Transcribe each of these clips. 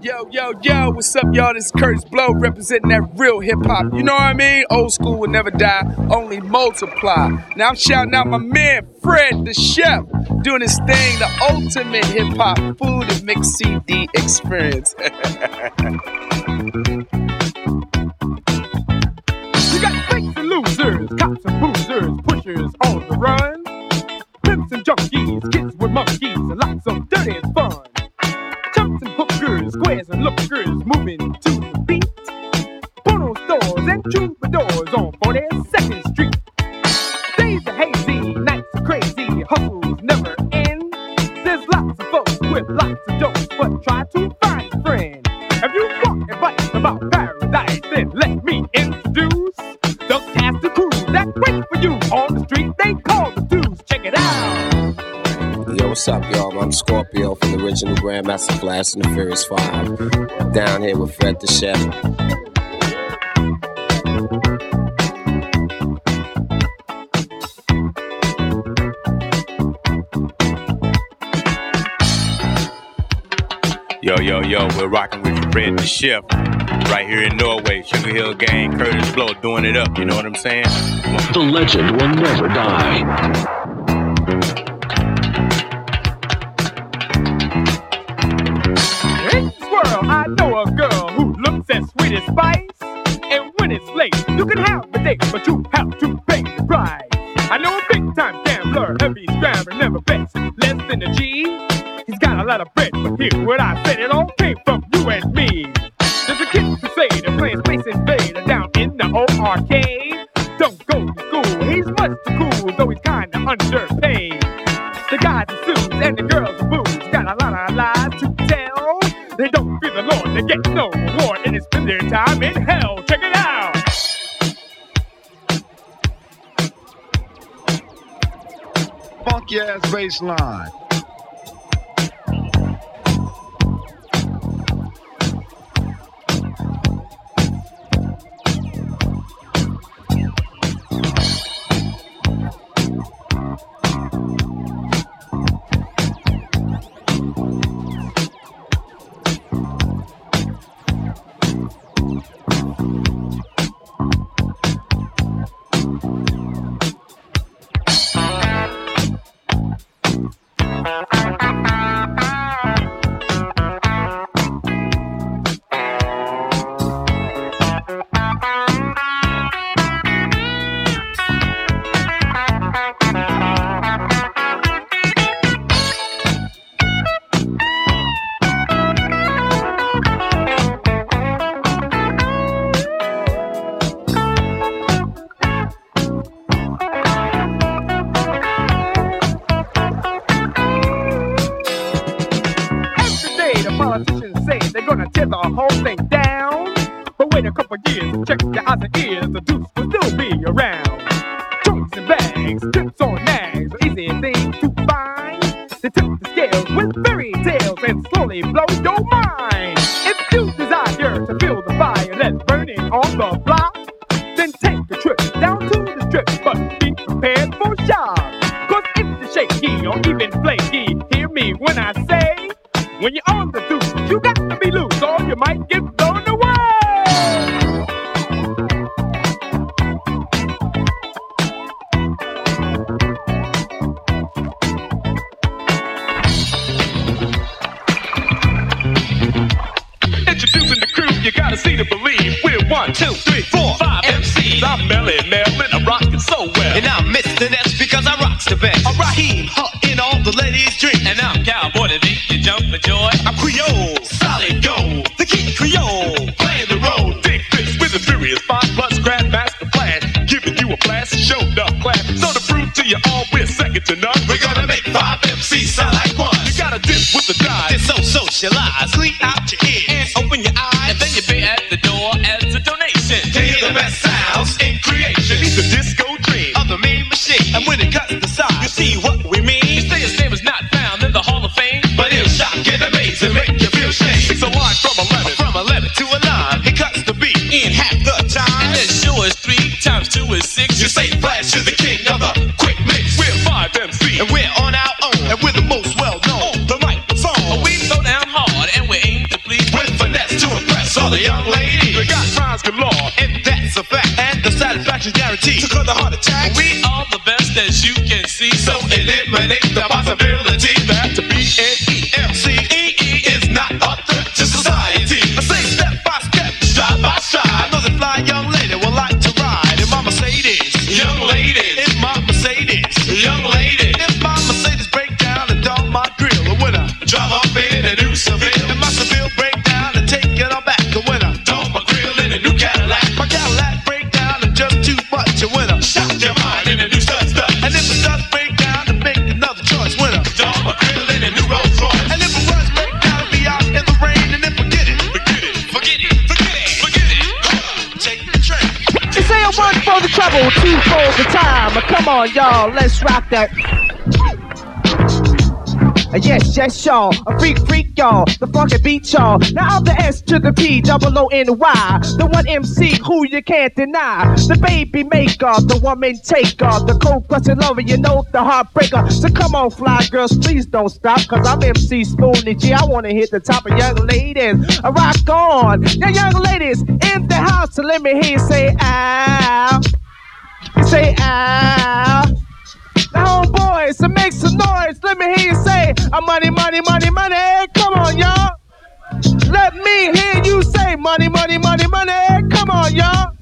Yo, yo, yo, what's up, y'all? This is Kurtis Blow representing that real hip hop. You know what I mean? Old school will never die, only multiply. Now I'm shouting out my man Fred, the chef, doing his thing, the ultimate hip hop food and mix CD experience. you got fakes and losers, cops and boozers, pushers on the run, pimps and junkies, kids with monkeys, and lots of dirty fun and lookers moving to the original Grandmaster Flash and the Furious Five. Down here with Fred the Chef. Yo, yo, yo, we're rocking with Fred the Chef right here in Norway. Sugar Hill Gang, Kurtis Blow doing it up, you know what I'm saying? The legend will never die. Funky society to cause a heart attack. We are the best as you can see. So eliminate the possibility that to be an Come on, y'all, let's rock that. Uh, Yes, yes, y'all. A freak, freak, y'all. The fucking beat, y'all. Now I'm the S to the P, double O N Y. The one MC who you can't deny. The baby maker, the woman taker, the cold crushing lover, you know the heartbreaker. So come on, fly girls, please don't stop, cause I'm MC Spoonie G. I wanna hit the top of young ladies. I rock on. Yeah, young ladies in the house, so let me hear you say, ow. Say, ah. Now, homeboys, so make some noise. Let me hear you say, uh, money, money, money, money. Come on, y'all. Let me hear you say, money, money, money, money. Come on, y'all.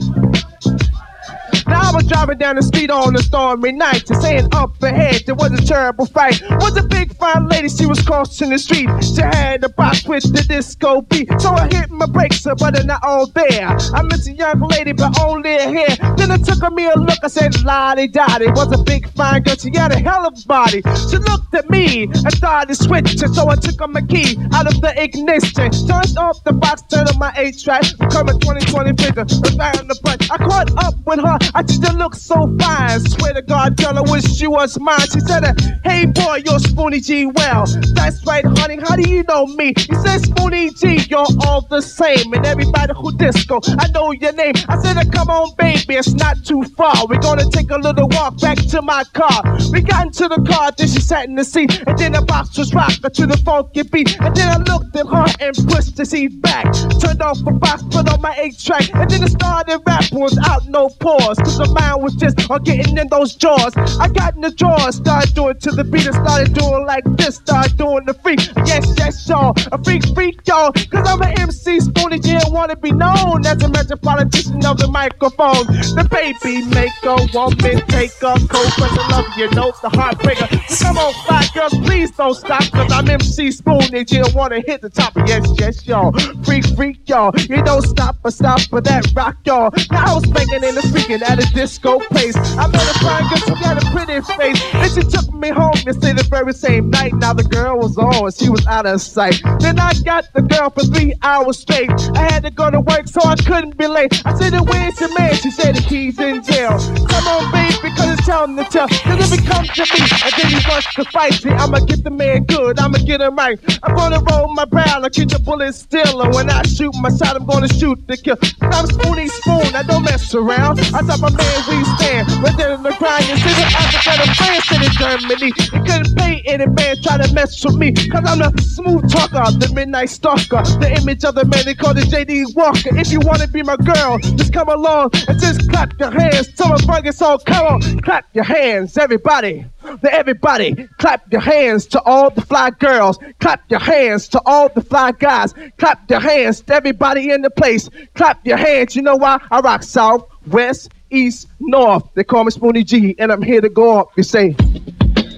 Now I was driving down the street on a stormy night, just saying up ahead there was a terrible fight. Was a big fine lady, she was crossing the street. She had a box with the disco beat, so I hit my brakes, but they're not all there. I miss a young lady, but only a hair. Then I took me a look, I said, Lottie Dottie. Was a big fine girl, she had a hell of a body. She looked at me and started switching, so I took my key out of the ignition, turned off the box, turned on my eight track, coming 2020 vision, was right on the butt. I caught up with her, I just didn't look so fine. Swear to God, girl, I wish she was mine. She said, Hey boy, you're Spoonie G. Well, that's right, honey. How do you know me? You said Spoonie G, you're all the same. And everybody who disco, I know your name. I said, Come on, baby, it's not too far. We're gonna take a little walk back to my car. We got into the car, then she sat in the seat, and then the box was rocking to the funky beat. And then I looked at her and pushed the seat back. Turned off the box, put on my eight track, and then it started rapping without no pause. Cause the mind was just on getting in those jaws. I got in the drawers, started doing to the beat, and started doing like this, started doing the freak. Yes, yes, y'all, a freak, freak, y'all. Cause I'm an MC, Spoonie G, and wanna be known as a metropolitan of the microphone. The baby maker, woman taker, cold pressure love, you know, the heartbreaker. So come on, fly girls, please don't stop, cause I'm MC Spoonie G, and wanna hit the top. Yes, yes, y'all, freak, freak, y'all. You don't stop or stop for that rock, y'all. Now I was banging in the speaking at a disco place. I met a fine girl, she got a pretty face, and she took me home to stay the very same night. Now the girl was on, she was out of sight. Then I got the girl for three hours straight. I had to go to work, so I couldn't be late. I said, "Where's your man?" She said, "He's in jail." Come on, baby, because it's time to tell. Cause if it comes to me, and then he wants to fight me, I'ma get the man good. I'ma get him right. I'm gonna roll my barrel and keep the bullet still. And when I shoot my shot, I'm gonna shoot the kill. I'm Spoonie Spoon, I don't mess around. I thought my man we stand. Then in the grind, the Africa, the France, and in Germany. You couldn't pay any man try to mess with me. Cause I'm the smooth talker, the midnight stalker. The image of the man they call the JD Walker. If you wanna be my girl, just come along and just clap your hands. Tell my song, come on, clap your hands, everybody. To everybody, clap your hands to all the fly girls. Clap your hands to all the fly guys. Clap your hands to everybody in the place. Clap your hands. You know why? I rock south, west, east, north. They call me Spoonie G, and I'm here to go up. You say,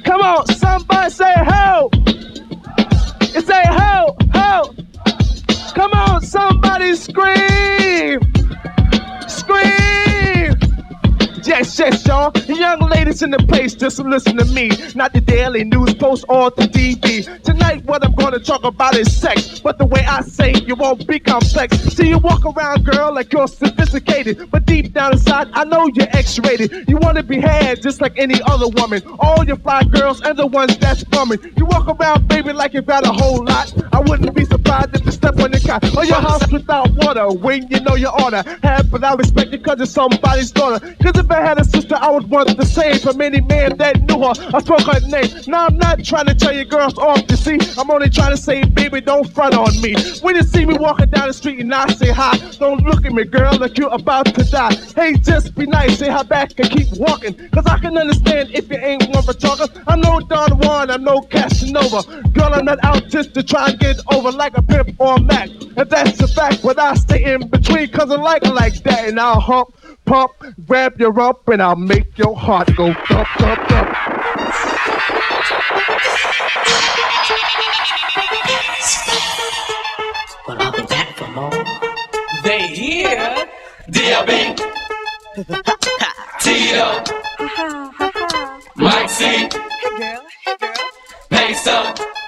come on, somebody say help. You say help, help. Come on, somebody scream. Scream. Yes, yes, y'all. The young ladies in the place, just listen to me. Not the daily news post or the DB. Tonight, what I'm gonna talk about is sex. But the way I say it, you won't be complex. See, you walk around, girl, like you're sophisticated. But deep down inside, I know you're X rated. You wanna be had just like any other woman. All your fly girls and the ones that's bumming. You walk around, baby, like you've got a whole lot. I wouldn't be surprised if you step on the cot. Or your house without water when you know you oughta have without respect because it's somebody's daughter. Cause if I had a sister I was once the same for many men that knew her. I spoke her name. Now I'm not trying to tell you girls off, you see. I'm only trying to say, baby, don't front on me. When you see me walking down the street and I say hi, don't look at me, girl, like you're about to die. Hey, just be nice, say hi back and keep walking. Cause I can understand if you ain't one for talking. I'm no Don Juan, I'm no Casanova. Girl, I'm not out just to try and get over like a pimp or a Mac. And that's the fact, but I stay in between, cause I like like that. And I'll hump, pump, grab your up, and I'll make your heart go thump, thump, thump. Well, I'll be back for more. They here. DLB Tito. Mike C. Hey girl, hey girl. Peso.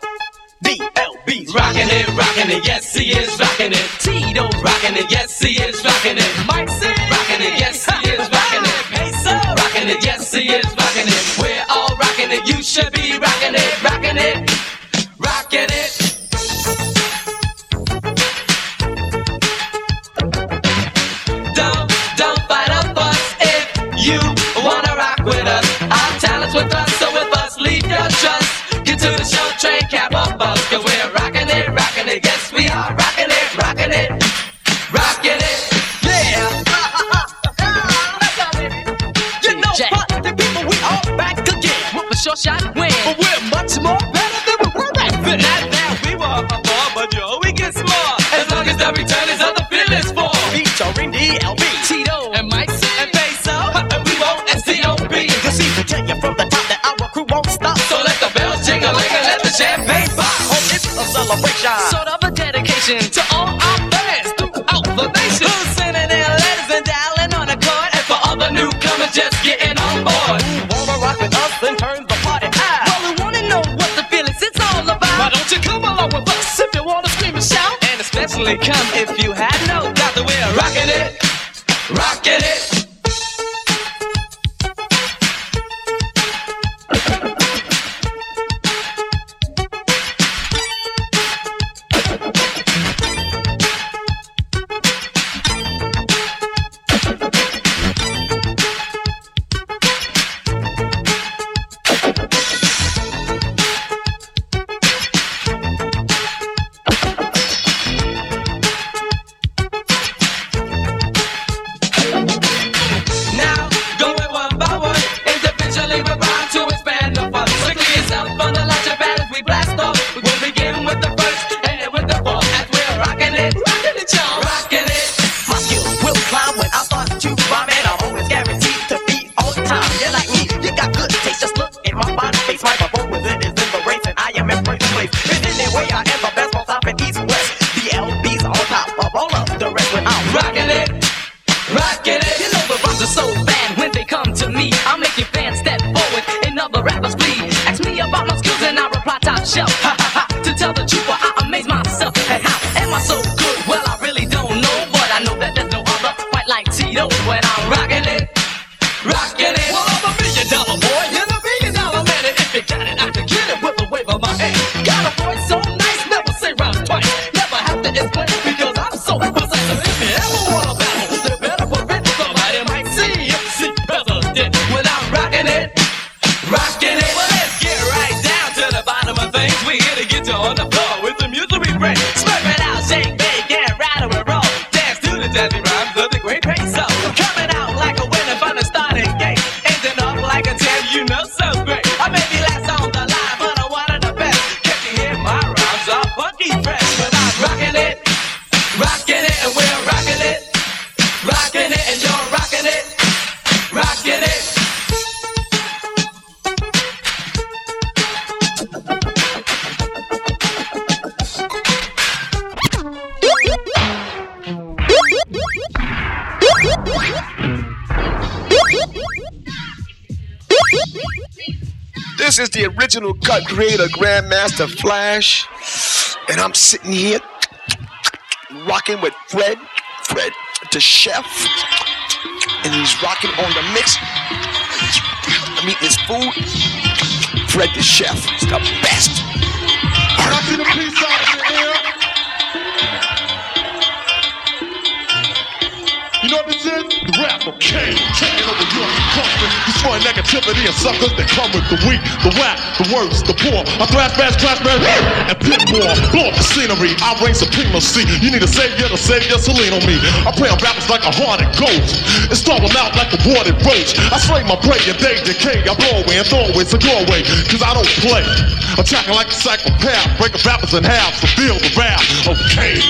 DLB's rocking it, rocking it, yes he is rocking it. Tito's rocking it, yes he is rocking it. Mike C. rocking it, yes he is rocking it. Peso rocking it, yes he is rocking it. We're all rocking it, you should be rocking it, rocking it, rocking it. Don't, don't fight a fuss if you wanna rock with us. Our talents with us, we're rocking it, rocking it. Yes, we are rocking it, rocking it, rocking it. Yeah. you know what, the people, we all back again. With a short shot win. But we're much more better than we were back then. Not that we were before, but yo, we get small. As long as the return is of the feelings for. Featuring DLB, celebration. Sort of a dedication to all our fans throughout the nation. Who's sending their letters and dialing on a card. And for all the newcomers just getting on board. Who wanna rock with us and turn the party out? Well, we wanna know what the feelings it's all about. Why don't you come along with us if you wanna scream and shout? And especially come if you had no doubt that we're rocking it, rocking it. Cut creator, Grandmaster Flash. And I'm sitting here rocking with Fred, Fred the chef. And he's rocking on the mix. I'm eating his food. Fred the chef is the best. You know what this is? Rapper King taking over your for negativity and suckers that come with the weak, the whack, the worst, the poor. I thrash, bash, clash, bash, and pit more. Blow up the scenery. I reign supremacy. You need a savior to save your Celine on me. I play on rappers like a haunted ghost. Starve them out like a watered roach. I slay my prey and they decay. I blow away and throw away, so go away. Cause I don't play. Attacking like a psychopath. Breaking rappers in half, so feel the wrath. Okay.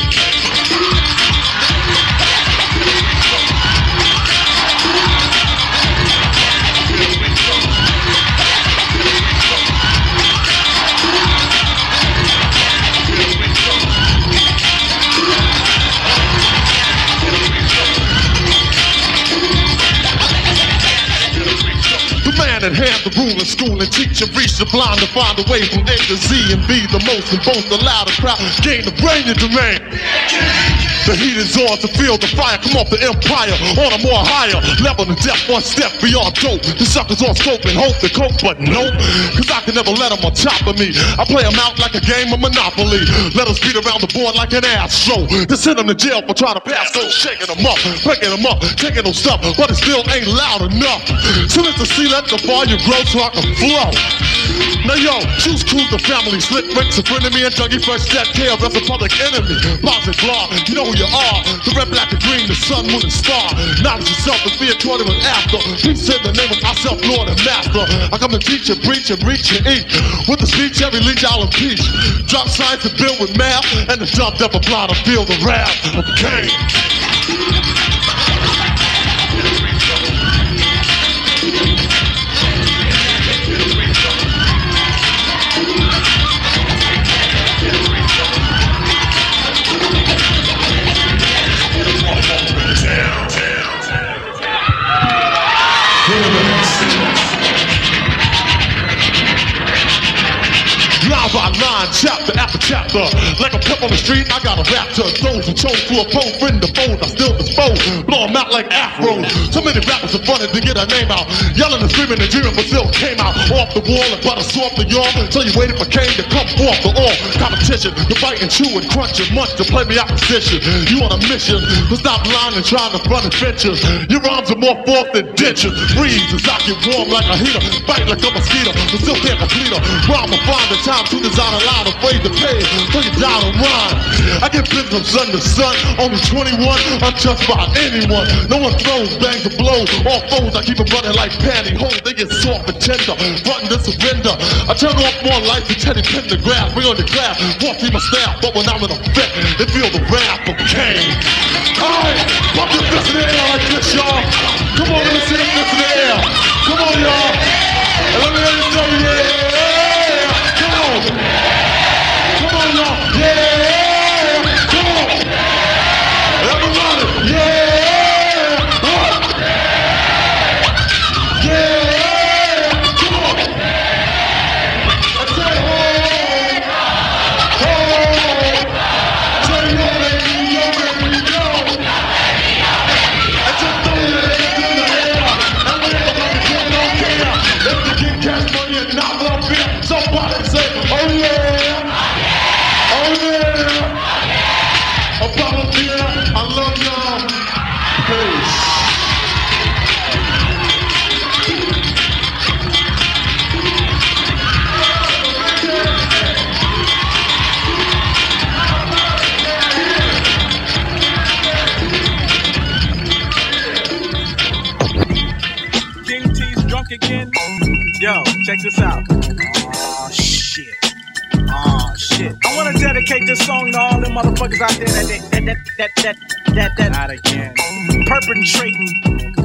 Hand, the rule ruler, school and teacher, reach the blind to find a way from A to Z and be the most and boast the louder crowd. Gain the brain and domain. The heat is on to feel the fire. Come off the empire on a more higher level than death, one step beyond dope. The suckers on scope and hope to cope, but nope. Cause I can never let them on top of me. I play them out like a game of Monopoly. Let us beat around the board like an astro. To send them to jail for trying to pass those, shaking them up, breaking them up, taking them stuff, but it still ain't loud enough. So let the sea let the fire grow so I can flow. Now yo, choose cool the family, slick Rick's a me and Dougie Fresh that care, that's a public enemy. And blah, you know who you are. The red, black, and green, the sun, moon, and star. Knowledge yourself and fear toward it after. Peace in the name of myself, Lord and Master. I come to teach and preach and reach and eat. With the speech, every leech I'll impeach. Drop science and build with math, and the dumb devil blind to feel the wrath of Cain. Chapter. Like a pep on the street, I got a raptor. Those who chose to oppose, friend the foes, I still dispose. Blow 'em out like afros. So many rappers are running to get a name out. Yelling and screaming and dreaming, but still came out. Off the wall and butter soft the yawn. So you waited for Kane to come off the all competition. To bite and chew and crunch and munch to play me opposition. You on a mission to stop lying and trying to front adventures. Your rhymes are more forth than ditches. Breeze as I get warm like a heater. Bite like a mosquito, but still can't complete a rhyme. I find the time to design a line afraid to pay. So you down and rhyme. I get bitten from sun to sun. Only 21, untouched by anyone. No one throws, bangs, or blows. All foes, I keep them running like pantyhose. They get soft and tender, button to surrender. I turn off more lights than Teddy Pendergrass. Bring on the glass, walk through my staff. But when I'm in effect, they feel the wrath of Cain. Alright, pump your fist in the air like this, y'all. Come on, let me see them fist in the air. Come on, y'all. And let me hear you say, yeah. Come on. This out. Oh shit. Oh shit. I wanna dedicate this song to all them motherfuckers out there that that that that that that that, not again. Perpetrating.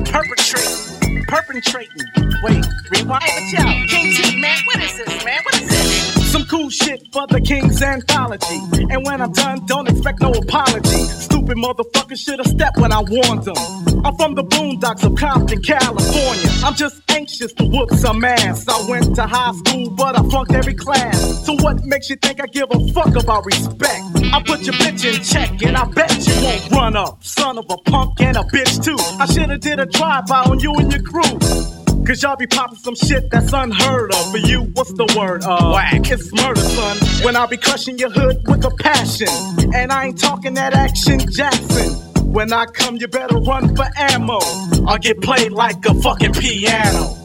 Perpetrating. Perpetrating. Wait, rewind. Hey, but yo, King T, man, what is this, man? What is this? Some cool shit for the King's anthology. And when I'm done, don't expect no apology. Stupid motherfuckers should have stepped when I warned them. I'm from the boondocks of Compton, California. I'm just anxious to whoop some ass. I went to high school, but I flunked every class. So what makes you think I give a fuck about respect? I put your bitch in check, and I bet you won't run up. Son of a punk and a bitch too. I shoulda did a drive-by on you and your crew. Cause y'all be popping some shit that's unheard of. For you, what's the word? Uh, Whack. It's murder, son. When I be crushing your hood with a passion. And I ain't talking that action Jackson. When I come, you better run for ammo. Or get played like a fucking piano.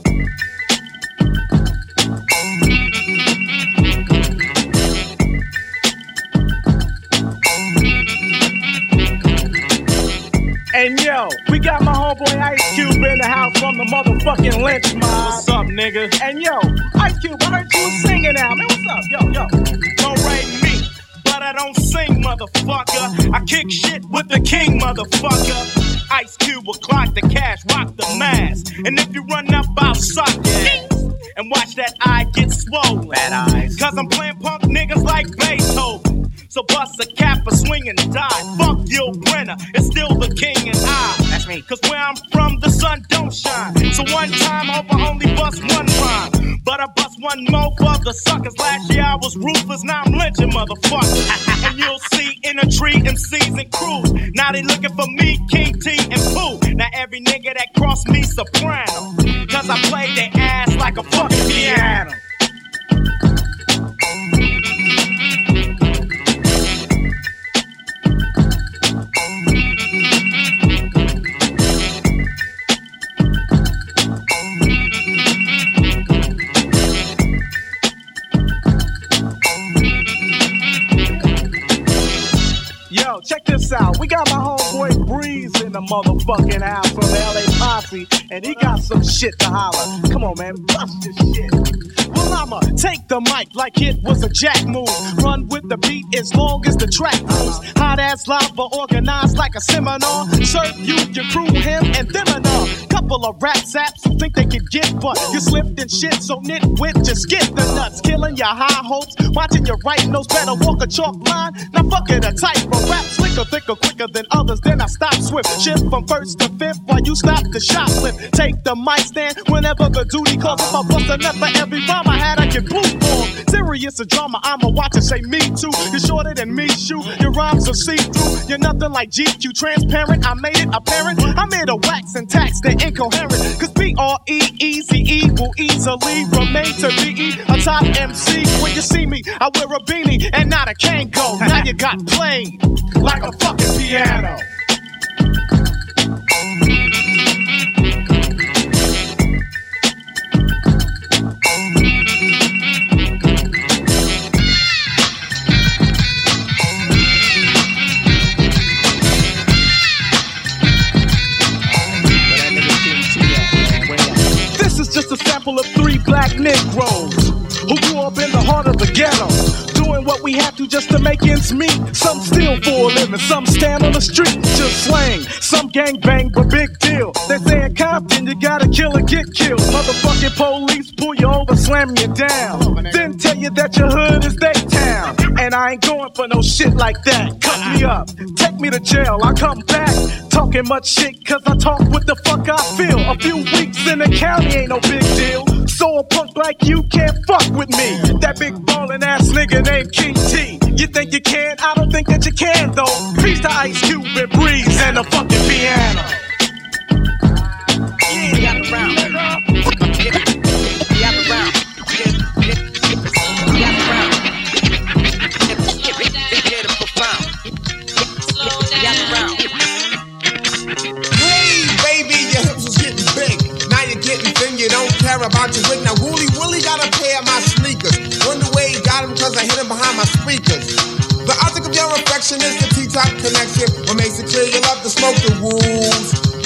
Homeboy Ice Cube in the house from the motherfucking lynch mob. What's up, nigga? And yo, Ice Cube, I heard you singing now, man. What's up? Yo, yo. Don't rate me, but I don't sing, motherfucker. I kick shit with the king, motherfucker. Ice Cube will clock the cash, rock the mask. And if you run up, I'll suck it. And watch that eye get swollen. Bad eyes. Cause I'm playing punk niggas like Beethoven. So bust a cap or swing and die. Fuck Gil Brenner, it's still the king and I. That's me. Cause where I'm from, the sun don't shine. So one time, hope I only bust one rhyme. But I bust one more for the suckers. Last year I was ruthless, now I'm lynching motherfuckers. and you'll see in a tree MCs and crews. Now they looking for me, King T and Pooh. Now every nigga that cross me soprano. Cause I play their ass like a fucking piano. Yo, check this out. We got my homeboy Breeze in the motherfucking house from LA Posse, and he got some shit to holler. Come on, man, bust this shit. I'ma take the mic like it was a jack move. Run with the beat as long as the track moves. Hot ass lava organized like a seminar. Serve you, your crew, him, and them all. Couple of rap saps who think they can get but you slipped and shit, so nitwit, just get the nuts. Killing your high hopes, watching your right nose better walk a chalk line. Now fuck it, a tightrope. Rap slicker, thicker, quicker than others, then I stop swift. Shift from first to fifth while you stop the shoplift. Take the mic stand whenever the duty calls. If I bust a for every rhyme I had, I get blue form. Serious a drama, I'ma watch and say me too. You're shorter than me, shoot. Your rhymes are see through. You're nothing like GQ, transparent. I made it apparent. I'm here to wax and tax the incoherent. Cause B R E E Z E will easily remain to be a top MC. When you see me, I wear a beanie and not a Kango. Now you got played like a fucking piano. Of three black Negroes who grew up in the heart of the ghetto. Doing what we have to just to make ends meet. Some steal for a living, some stand on the street just slang. Some gang bang, but big deal. They say in Compton, you gotta kill or get killed. Motherfucking police pull you over, slam you down. Then tell you that your hood is their town. And I ain't going for no shit like that. Cut me up, take me to jail, I come back. Talking much shit, cause I talk what the fuck I feel. A few weeks in the county ain't no big deal. So a punk like you can't fuck with me. That big ballin' ass nigga named King T. You think you can? I don't think that you can though. Peace to Ice Cube and Breeze and the fucking piano. Hey, care about your wig. Now, Wooly Willie got a pair of my sneakers. Wonder where he got them, cause I hit him behind my speakers. The object of your affection is the T-top connection. What makes it clear you love to smoke the rules.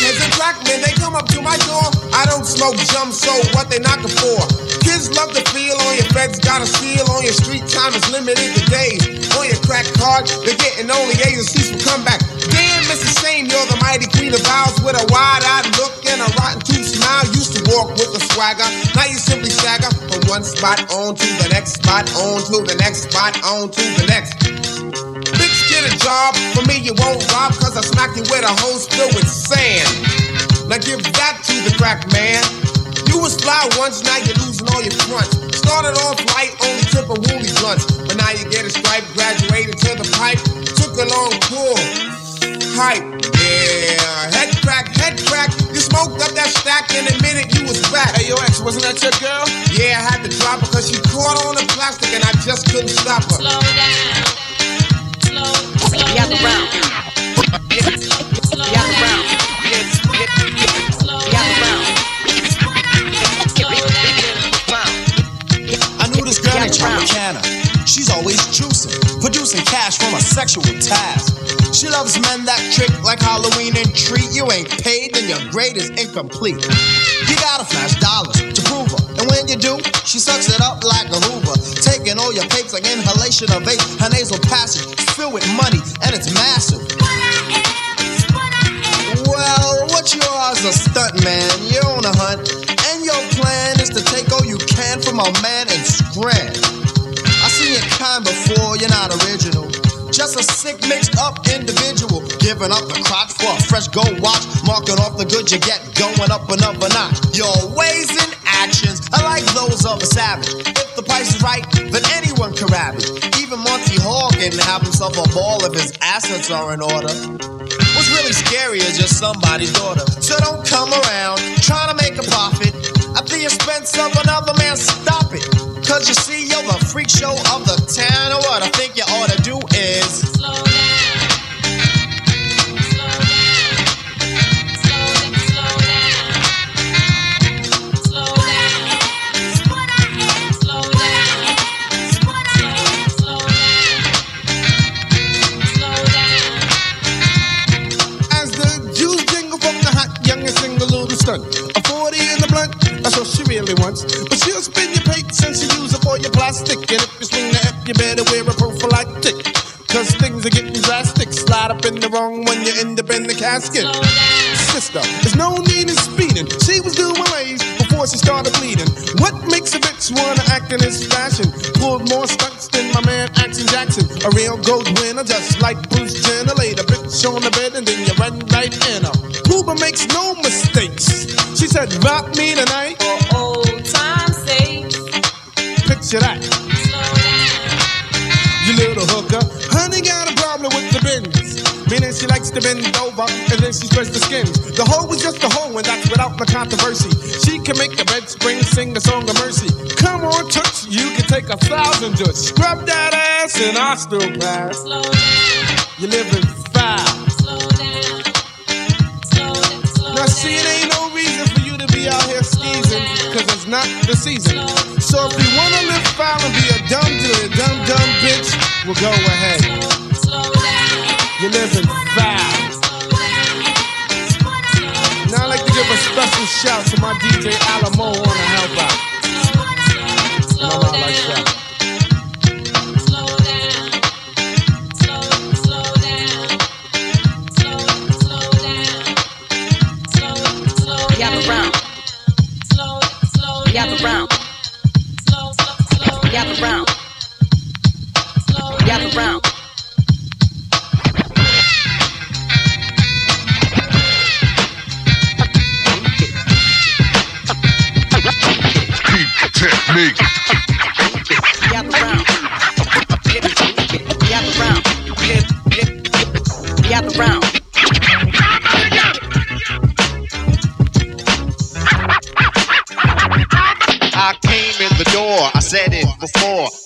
Crackheads and crackmen, they come up to my door. I don't smoke jump, so what they knocking for? Kids love to feel on your feds, got a seal on your street time is limited to days. On your crack card, they're getting only agencies for comeback. Damn, it's Mrs. Shane, you're the mighty queen of vows with a wide-eyed look and a rotten tooth smile. Used to walk with a swagger, now you simply stagger from one spot on to the next spot, on to the next spot, on to the next. Bitch, get a job. For me, you won't rob, cause I smack you with a hose filled with sand. Now give that to the crack man. You was fly once, now you're losing all your fronts. Started off light, only tip of woolly blunts. But now you get a stripe, graduated to the pipe. Took a long pull. Hype, yeah. Head crack, head crack. You smoked up that stack in a minute, you was back. Hey, yo, ex, wasn't that your girl? Yeah, I had to drop her cause she caught on the plastic and I just couldn't stop her. Slow sexual task. She loves men that trick like Halloween and treat. You ain't paid, then your grade is incomplete. You gotta flash dollars to prove her. And when you do, she sucks it up like a Hoover. Taking all your papes like inhalation of vape. Her nasal passage filled with money, and it's massive. Well, what you are is a stunt man. You're on a hunt, and your plan is to take all you can from a man and scram. I seen your kind before, you're not original. Just a sick, mixed up individual. Giving up the crotch for a fresh gold watch. Marking off the good you get, going up another notch. Your ways and actions are like those of a savage. If the price is right, then anyone can ravage. Even Monty Hall can have himself a ball if his assets are in order. What's really scary is just somebody's daughter. So don't come around trying to make a profit at the expense of another man. Stop it. Cause you see, you're the freak show of the town. And what I think you ought to do is slow down. Slow down Squid I slow down Squid I slow down Slow down As the juice jingle from the hot young and sing a little stunt. A 40 in the blunt, that's what she really wants. But she'll spin your plate since you for your plastic. And if you swing the F, you better wear a prophylactic. Cause things are getting drastic. Slide up in the wrong one, you end up in the casket. Sister, there's no need in speeding. She was doing ways before she started bleeding. What makes a bitch wanna act in this fashion? Pulled more stunts than my man Action Jackson. A real gold winner, just like Bruce Jenner. Laid a bitch on the bed and then you run right in her. Cuba makes no mistakes. She said, rock me tonight. Old time's sake. You little hooker. Honey got a problem with the bins. Meaning she likes to bend over and then she spreads the skins. The hoe is just a hoe and that's without the controversy. She can make the bed spring sing the song of mercy. Come on, touch, you can take a thousand just scrub that ass and I still pass. You living fast. Now see, it ain't no reason for you to be out here skeezing, cause it's not the season. So if you wanna live foul and be a dumb dilly, dumb dumb bitch, well go ahead. You're living foul. Now I'd like to give a special shout to my DJ Alamo wanna help out. And I'm like that.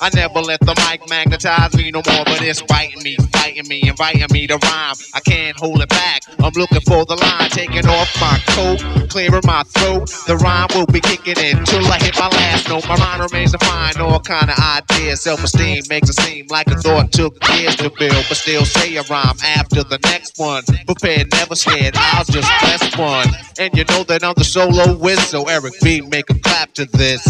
I never let the mic magnetize me no more, but it's biting me, fighting me, inviting me to rhyme. I can't hold it back. I'm looking for the line, taking off my coat, clearing my throat. The rhyme will be kicking in till I hit my last note. My mind remains defined, all kind of ideas. Self-esteem makes it seem like a thought took years to build, but still say a rhyme after the next one. Prepared, never scared. I'll just best one, and you know that I'm the solo whiz, so Eric B, make a clap to this.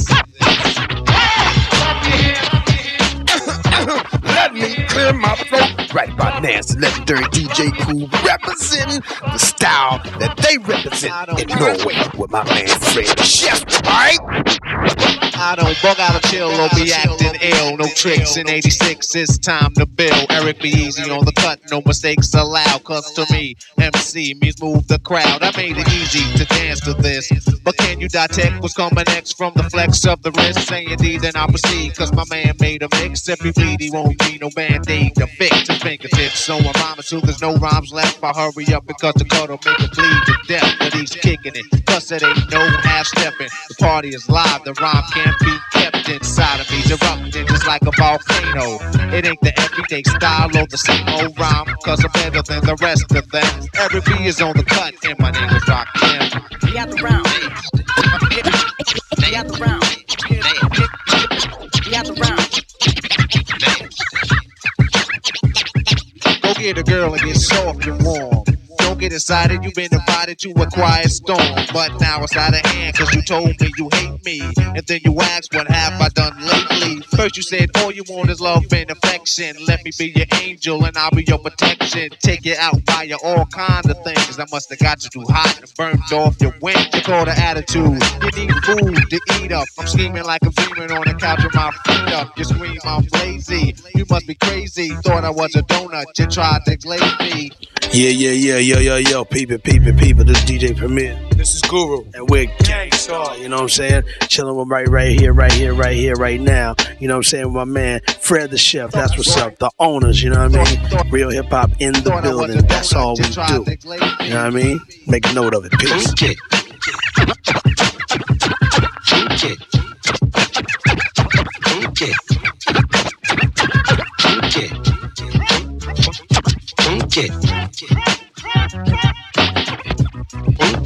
Me clear my throat. Right about now, legendary DJ Cool representing the style that they represent in Norway with my man Fred Chef. Alright? I don't bug out of chill or be acting ill. No tricks in 86, it's time to build. Eric B easy on the cut, no mistakes allowed. Cause to me, MC means move the crowd. I made it easy to dance to this. But can you detect what's coming next from the flex of the wrist? Saying D, then I proceed. Cause my man made a mix. If he bleed, he won't be no band aid to fix his fingertips. So I'm rhyming till there's no rhymes left. I hurry up because the cut'll make it bleed to death. But he's kicking it. Cause it ain't no half stepping. The party is live, the rhyme can't be kept inside of me. Erupting just like a volcano. It ain't the everyday style or the same old rhyme. Cause I'm better than the rest of them. Eric B is on the cut, and my name is Rock the round. Gather round. the round. Get a girl and get soft and warm. Get excited, you've been invited to a quiet storm. But now it's out of hand, cause you told me you hate me. And then you asked, what have I done lately? First you said, all you want is love and affection. Let me be your angel and I'll be your protection. Take you out, buy you all kind of things. I must have got you too hot and burned off your wings. You call the attitude. You need food to eat up. I'm scheming like a demon on the couch with my feet up. You scream, I'm lazy. You must be crazy. Thought I was a donut. You tried to glaze me. Yeah, yeah, yeah, yo, yo, yo, peep it, peep it, peep it. This is DJ Premier. This is Guru. And we're Gang Starr, you know what I'm saying? Chilling with right, right here, right here, right here, right now. You know what I'm saying? With my man, Fred the Chef. That's what's up. The owners, you know what I mean? Real hip hop in the building. That's all we do. You know what I mean? Make a note of it. Peace.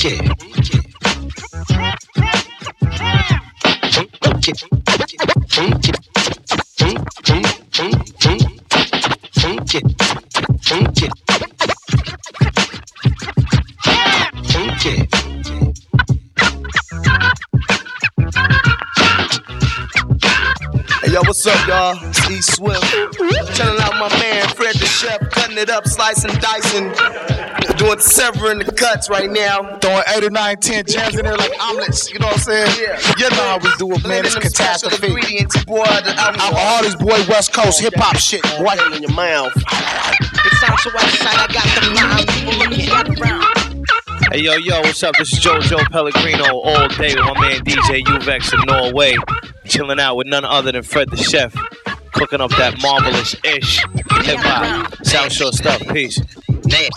Hey yo, what's up, y'all? It's E Swift. Chilling out my man Fred the Chef, cutting it up, slicing, dicing, doing severing the cuts right now. Throwing 89, 10 jams in there like omelets. You know what I'm saying? Yeah. You know how we do it, man. It's Blending them special catastrophe. ingredients, boy. Tha Alkaholiks, boy, West Coast hip hop shit, boy. in your mouth. It sounds so outside, I got the line. People looking at around. Hey yo yo, what's up? This is Jojo Pellegrino all day with my man DJ Uvex in Norway, chilling out with none other than Fred the Chef, cooking up that marvelous ish hip hop. Sound sure stuff. Peace. Yeah,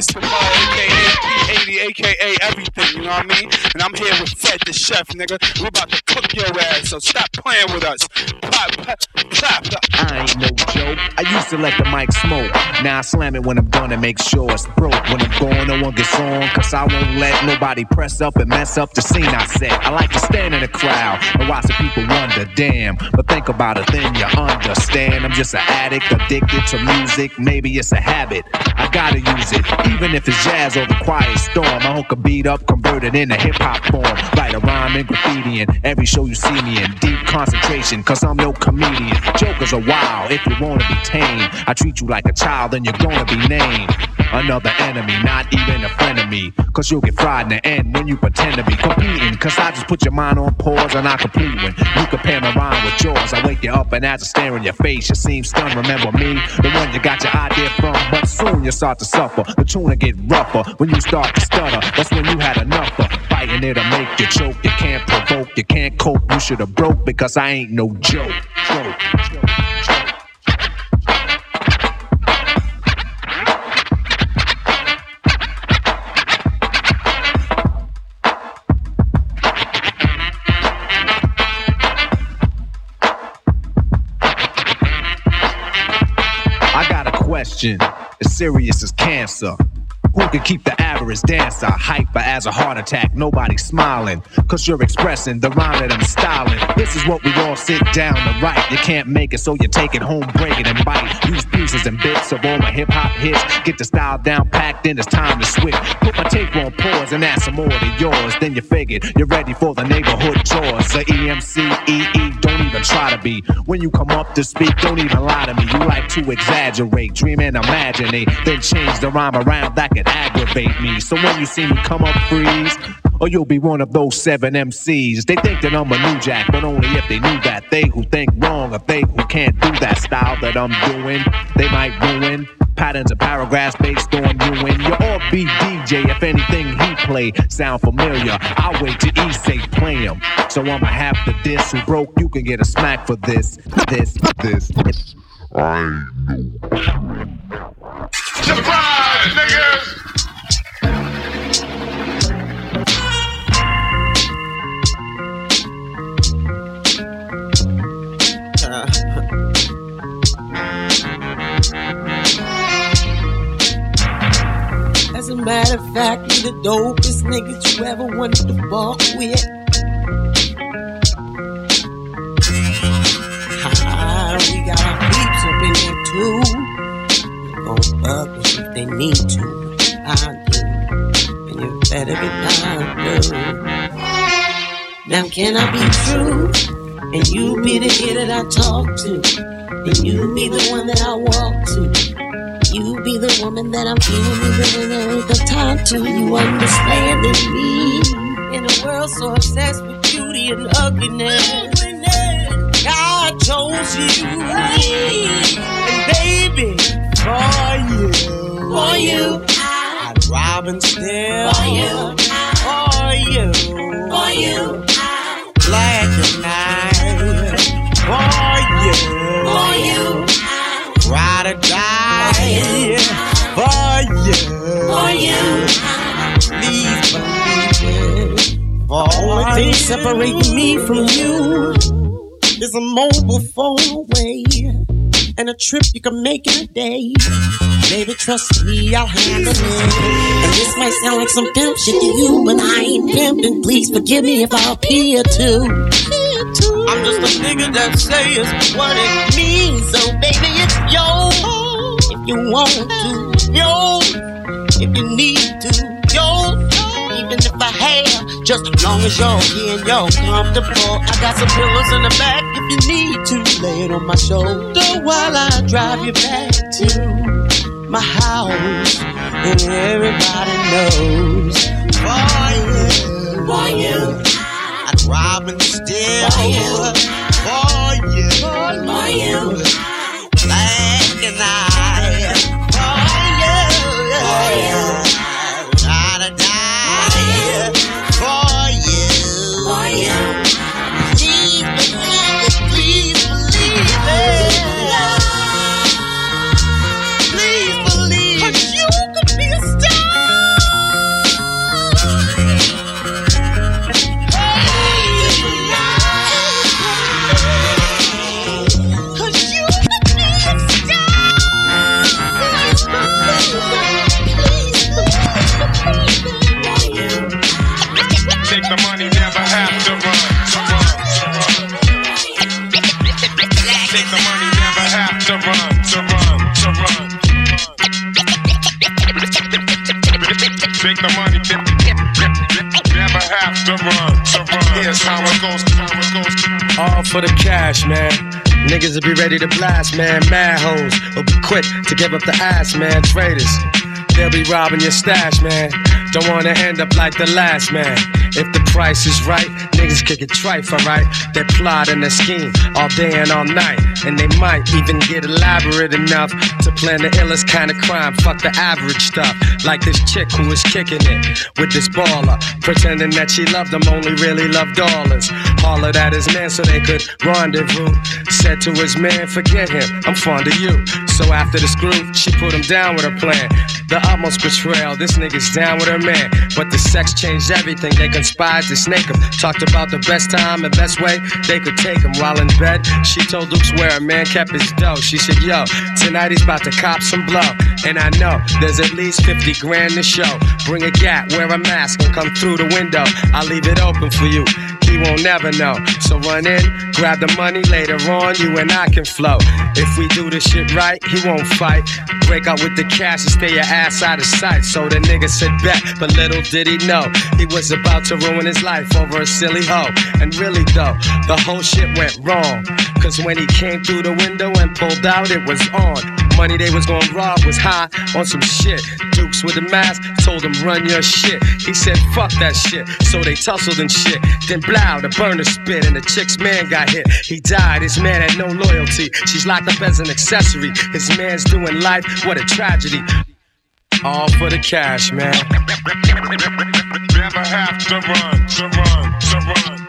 Mr. Mo, aka P80, aka everything, you know what I mean? And I'm here with Fred the Chef, nigga. We're about to cook your ass, so stop playing with us. Pop, clap, clap. I ain't no joke. I used to let the mic smoke. Now I slam it when I'm and make sure it's broke. When I'm gone, no one gets on. Cause I won't let nobody press up and mess up the scene I set. I like to stand in the crowd and watch the people wonder, damn. But think about it, then you understand. I'm just an addict, addicted to music. Maybe it's a habit. Gotta use it. Even if it's jazz or the quiet storm. I hook a beat up, convert it into hip hop form. Write a rhyme and graffiti in every show you see me in. Deep concentration, cause I'm no comedian. Jokers are wild if you wanna be tame. I treat you like a child, then you're gonna be named. Another enemy, not even a friend of me. Cause you'll get fried in the end when you pretend to be competing. Cause I just put your mind on pause and I complete when you compare my rhyme with yours. I wake you up and as I stare in your face, you seem stunned. Remember me, the one you got your idea from. But soon you start to suffer. The will get rougher when you start to stutter. That's when you had enough of fighting it'll make you choke. You can't provoke, you can't cope. You should have broke because I ain't no joke. joke. I got a question as serious as cancer. Who can keep the average dancer hyper as a heart attack? Nobody smiling, cause you're expressing the rhyme that I'm styling. This is what we all sit down to write. You can't make it, so you take it home, break it and bite. Use pieces and bits of all my hip hop hits. Get the style down packed, then it's time to switch. Put my tape on pause and add some more to yours. Then you figured you're ready for the neighborhood chores. The EMCEE, don't even try to be. When you come up to speak, don't even lie to me. You like to exaggerate, dream and imaginate, then change the rhyme around that can aggravate me. So when you see me come up, freeze. Or you'll be one of those seven MCs. They think that I'm a new jack, but only if they knew that. They who think wrong, or they who can't do that style that I'm doing, they might ruin. patterns of paragraphs based on you and your offbeat DJ. If anything he play sound familiar, I'll wait till he say play him. So I'ma have to diss who broke. You can get a smack for this, this, this. I Surprise, niggas! As a matter of fact, you the dopest niggas you ever wanted to fuck with. We got If they need to. I do. And you better be down, Now can I be true? And you be the kid that I talk to. And you be the one that I walk to. You be the woman that I'm feeling even the time to. You understanding me in a world so obsessed with beauty and ugliness. God chose you, you, I'd rob and steal for you, for you, for you, black and night, for you, for you. Ride or die. For you. For you. Please believe it. For only thing separating me from you is a mobile phone away and a trip you can make in a day. Baby, trust me, I'll handle it. And this might sound like some pimp shit to you, but I ain't pimping. Please forgive me if I appear to. I'm just a nigga that says what it means. So baby, it's yours if you want to, yours if you need to, yours. Even if I have, just as long as you're here and you're comfortable. I got some pillows in the back if you need to. Lay it on my shoulder while I drive you back to my house. And everybody knows for you, for you. I'd rob and steal for you, for you, for you. Black and I, Take the money, never have to run. To run. Here's how it goes. How it goes. All for the cash, man. Niggas will be ready to blast, man. Mad hoes will be quick to give up the ass, man. Traitors, they'll be robbing your stash, man. Don't wanna end up like the last man. If the price is right, niggas kick it trife, alright? They plot and they scheme all day and all night. And they might even get elaborate enough to plan the illest kind of crime. Fuck the average stuff. Like this chick who was kicking it with this baller, pretending that she loved him, only really loved dollars. Hollered at his man so they could rendezvous. Said to his man, forget him, I'm fond of you. So after the screw, she put him down with her plan. The utmost betrayal, this nigga's down with her man. But the sex changed everything, they conspired to snake him. Talked about the best time and best way they could take him. While in bed, she told Dukes where a man kept his dough. She said, Yo, tonight he's about to cop some blow. And I know there's at least 50 grand to show. Bring a gat, wear a mask, and come through the window. I'll leave it open for you. He won't never know. So run in, grab the money later on, you and I can flow. If we do this shit right, he won't fight. Break out with the cash and stay your ass out of sight. So the nigga said bet, but little did he know he was about to ruin his life over a silly hoe. And really though, the whole shit went wrong. Cause when he came through the window and pulled out, it was on. Money they was gonna rob was high on some shit. Dukes with a mask told him run your shit. He said fuck that shit. So they tussled and shit. Then blow, the burner spit and the chick's man got hit. He died. His man had no loyalty. She's locked up as an accessory. His man's doing life. What a tragedy. All for the cash, man. Never have to run, to run, to run.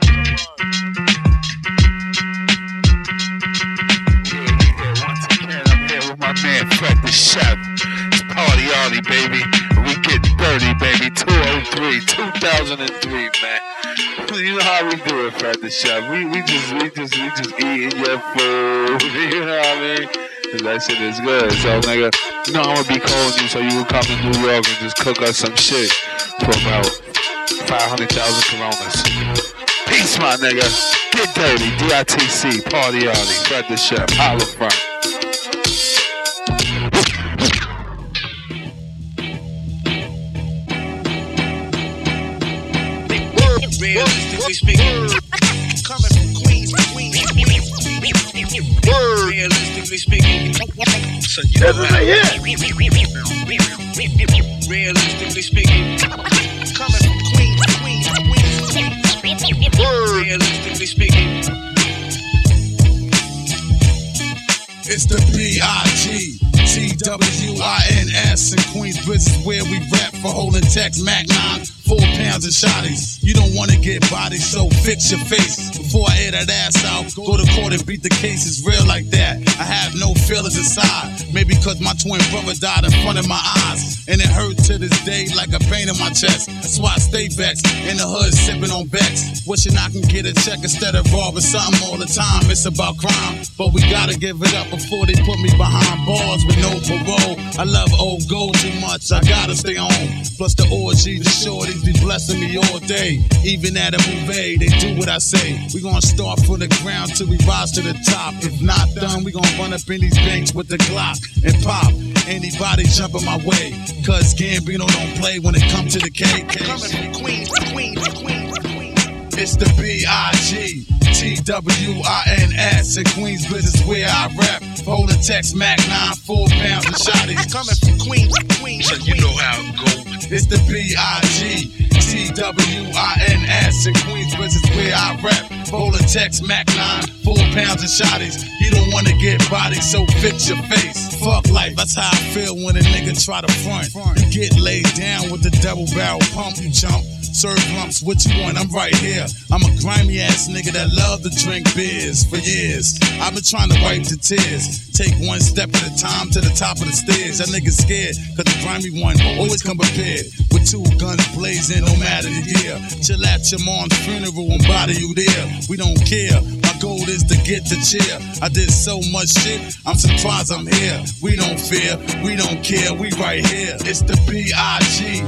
Fred the Chef. It's Party Arty, baby. We get dirty, baby. 203, 2003, man. You know how we do it, Fred the Chef. We, we just we just we just eating your food. You know what I mean? 'Cause That shit is good. So nigga, you know I'm gonna be calling you so you can come to New York and just cook us some shit for about 500,000 coronas. Peace, my nigga. Get dirty. DITC. Party Arty. Fred the Chef. Holla front. Realistically speaking, coming from Queens, Queens, Realistically speaking, so you know how. Realistically speaking, coming from Queens, Queens, Queens. Realistically speaking, It's the B.I.G. T-W-I-N-S in Queensbridge is where we rap for holding text Mac 9, four pounds of shotties. You don't wanna get bodied, so fix your face. Before I air that ass out, go to court and beat the case. It's real like that. I have no feelings inside. Maybe cause my twin brother died in front of my eyes. And it hurt to this day like a pain in my chest. That's why I stay vexed. In the hood sipping on Bex. Wishing I can get a check instead of robbing something all the time. It's about crime. But we gotta give it up before they put me behind bars with no parole. I love old gold too much. I gotta stay home. Plus the orgies, the shorties be blessing me all day. Even at a movie, they do what I say. We gonna start from the ground till we rise to the top. If not done, we gonna run up in these banks with the Glock and pop. Anybody jumping my way. Cause Gambino don't play when it comes to the K. coming from Queens, Queens, Queens, Queens. It's the B.I.G. T-W-I-N-S in Queensbridge is where I rap. Holding text Mac 9, four pounds of shotties. Coming from Queens, Queens, so you know how it go. It's the B.I.G. T-W-I-N-S in Queensbridge is where I rap. Holding text Mac 9, four pounds of shotties. You don't wanna get bodied, so fix your face. Fuck life, that's how I feel when a nigga try to front. Get laid down with the double barrel pump, you jump. Serve lumps, what you want? I'm right here. I'm a grimy ass nigga that love to drink beers for years. I've been trying to wipe the tears. Take one step at a time to the top of the stairs. That nigga scared, cause the grimy one always come prepared. With two guns blazing, no matter the year. Chill at your mom's funeral and body you there. We don't care. Is to get the cheer. I did so much shit, I'm surprised I'm here. We don't fear, we don't care, we right here. It's the B.I.G.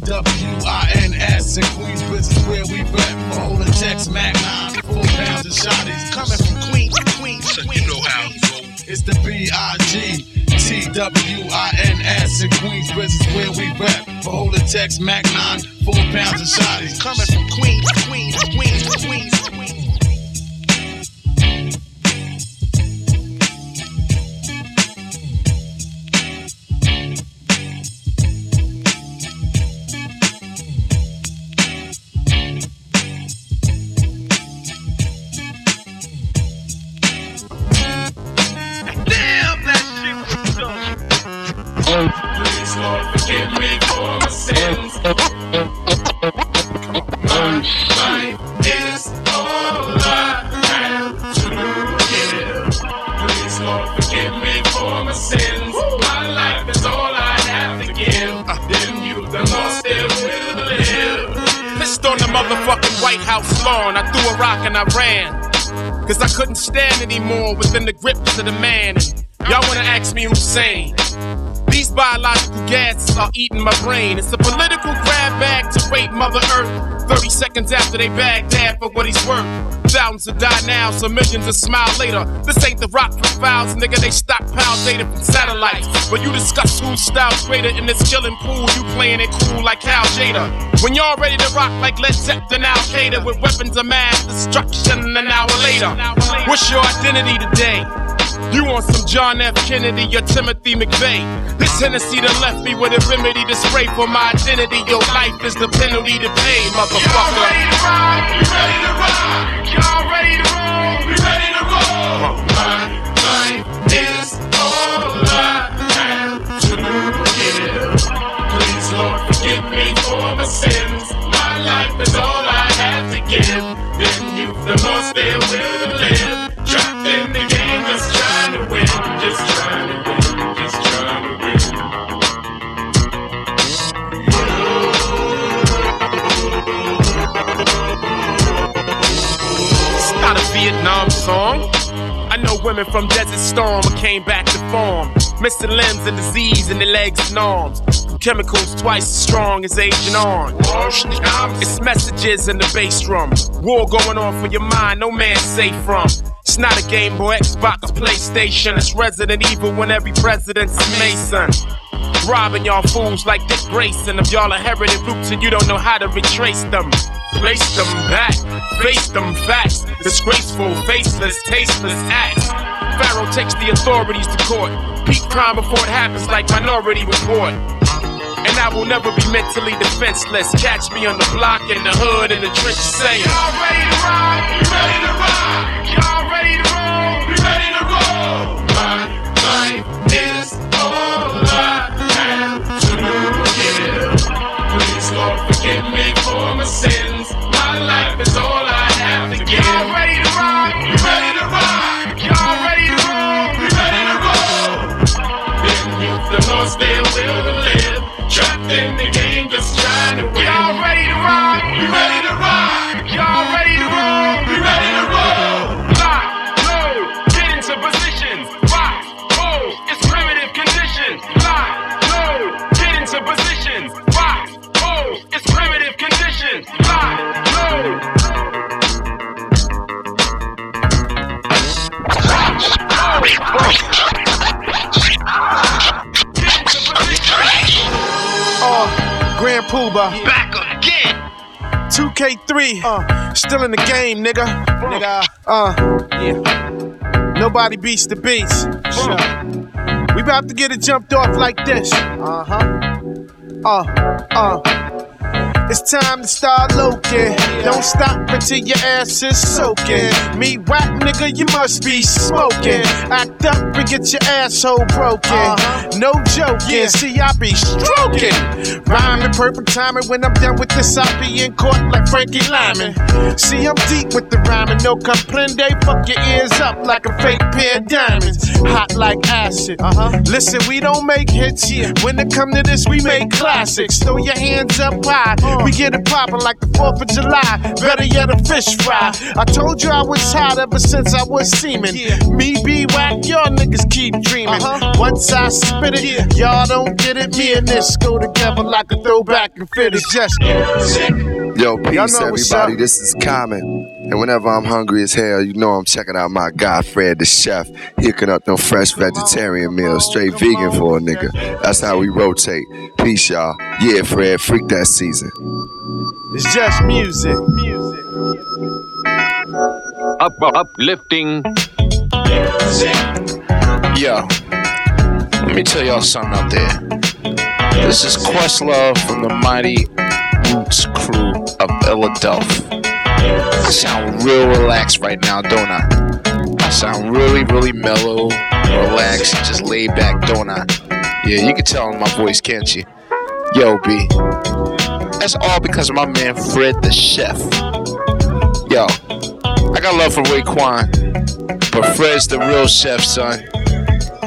T-W-I-N-S in Queensbridge is where we rap. For holding text Mac 9, four pounds of shotties. Coming from Queens, Queens, so you know how. It's the B.I.G. T-W-I-N-S in Queensbridge is where we rap. For holding text Mac 9, four pounds of shotties. Coming from Queens, Queens, Queens, Queens, Queens. Within the man. Y'all wanna ask me who's sane? These biological gases are eating my brain. It's a political grab bag to rape Mother Earth. 30 seconds after they bag dad for what he's worth. Thousands will die now, so millions will smile later. This ain't the rock profiles, nigga. They stockpile data from satellites. But you discuss whose style's greater in this killing pool. You playing it cool like Cal Tjader. When y'all ready to rock like Led Zeppelin, Al Qaeda with weapons of mass destruction an hour later. What's your identity today? You want some John F. Kennedy or Timothy McVeigh? This Hennessy that left me with a remedy to spray for my identity. Your life is the penalty to pay, motherfucker. Y'all ready to ride? We ready to ride. Y'all ready to roll? We ready to roll. My life is all I have to give. Please, Lord, forgive me for my sins. My life is all I have to give. Then you, the more still will live. Trapped in the game, song. I know women from Desert Storm who came back to form. Missing limbs and disease in their legs and arms. Chemicals twice as strong as Agent Orange. It's messages in the bass drum. War going on for your mind, no man safe from. It's not a Game Boy, Xbox, PlayStation. It's Resident Evil when every president's a Mason. Robbing y'all fools like Dick Grayson. If y'all inherited roots and you don't know how to retrace them, place them back, face them facts. Disgraceful, faceless, tasteless acts. Pharoahe takes the authorities to court. Peak crime before it happens, like Minority Report. And I will never be mentally defenseless. Catch me on the block, in the hood, in the trenches saying, Y'all ready to ride? We ready to ride. Y'all ready to roll? We ready to roll. My life Trapped in Grand Puba. Back again. 2K3. Uh, still in the game, nigga. Nigga. Uh, yeah. Nobody beats the beats. Sure. We about to get it jumped off like this. Uh huh. Uh, uh. It's time to start loking. Don't stop until your ass is soaking. Me whack nigga, you must be smoking. Act up and get your asshole broken. No joking. See, I be stroking. Rhyming perfect timing. When I'm done with this, I'll be in court like Frankie Lymon. See, I'm deep with the rhyming. No comprende. Fuck your ears up like a fake pair of diamonds. Hot like acid. Uh-huh. Listen, we don't make hits. here. When it come to this, we make classics. Throw your hands up high. We get it poppin' like the 4th of July. Better yet, a fish fry. I told you I was hot ever since I was seeming. Me be whack, y'all niggas keep dreaming. Uh-huh. Once I spit it, y'all don't get it. Me and this go together like a throwback and fit. It's just Yo, Y'all peace, everybody. This is Common. And whenever I'm hungry as hell, you know I'm checking out my guy, Fred the chef, hooking up them fresh vegetarian meals, straight vegan for a nigga. That's how we rotate. Peace, y'all. Yeah, Fred, freak that season. It's just music. Up, uplifting. Yo, let me tell y'all something out there. This is Questlove from the Mighty Roots crew of Philadelphia. I sound real relaxed right now, don't I? I sound really, really mellow, relaxed, just laid back, don't I? Yeah, you can tell in my voice, can't you? Yo, B. That's all because of my man Fred the chef. Yo, I got love for Raekwon, but Fred's the real chef, son.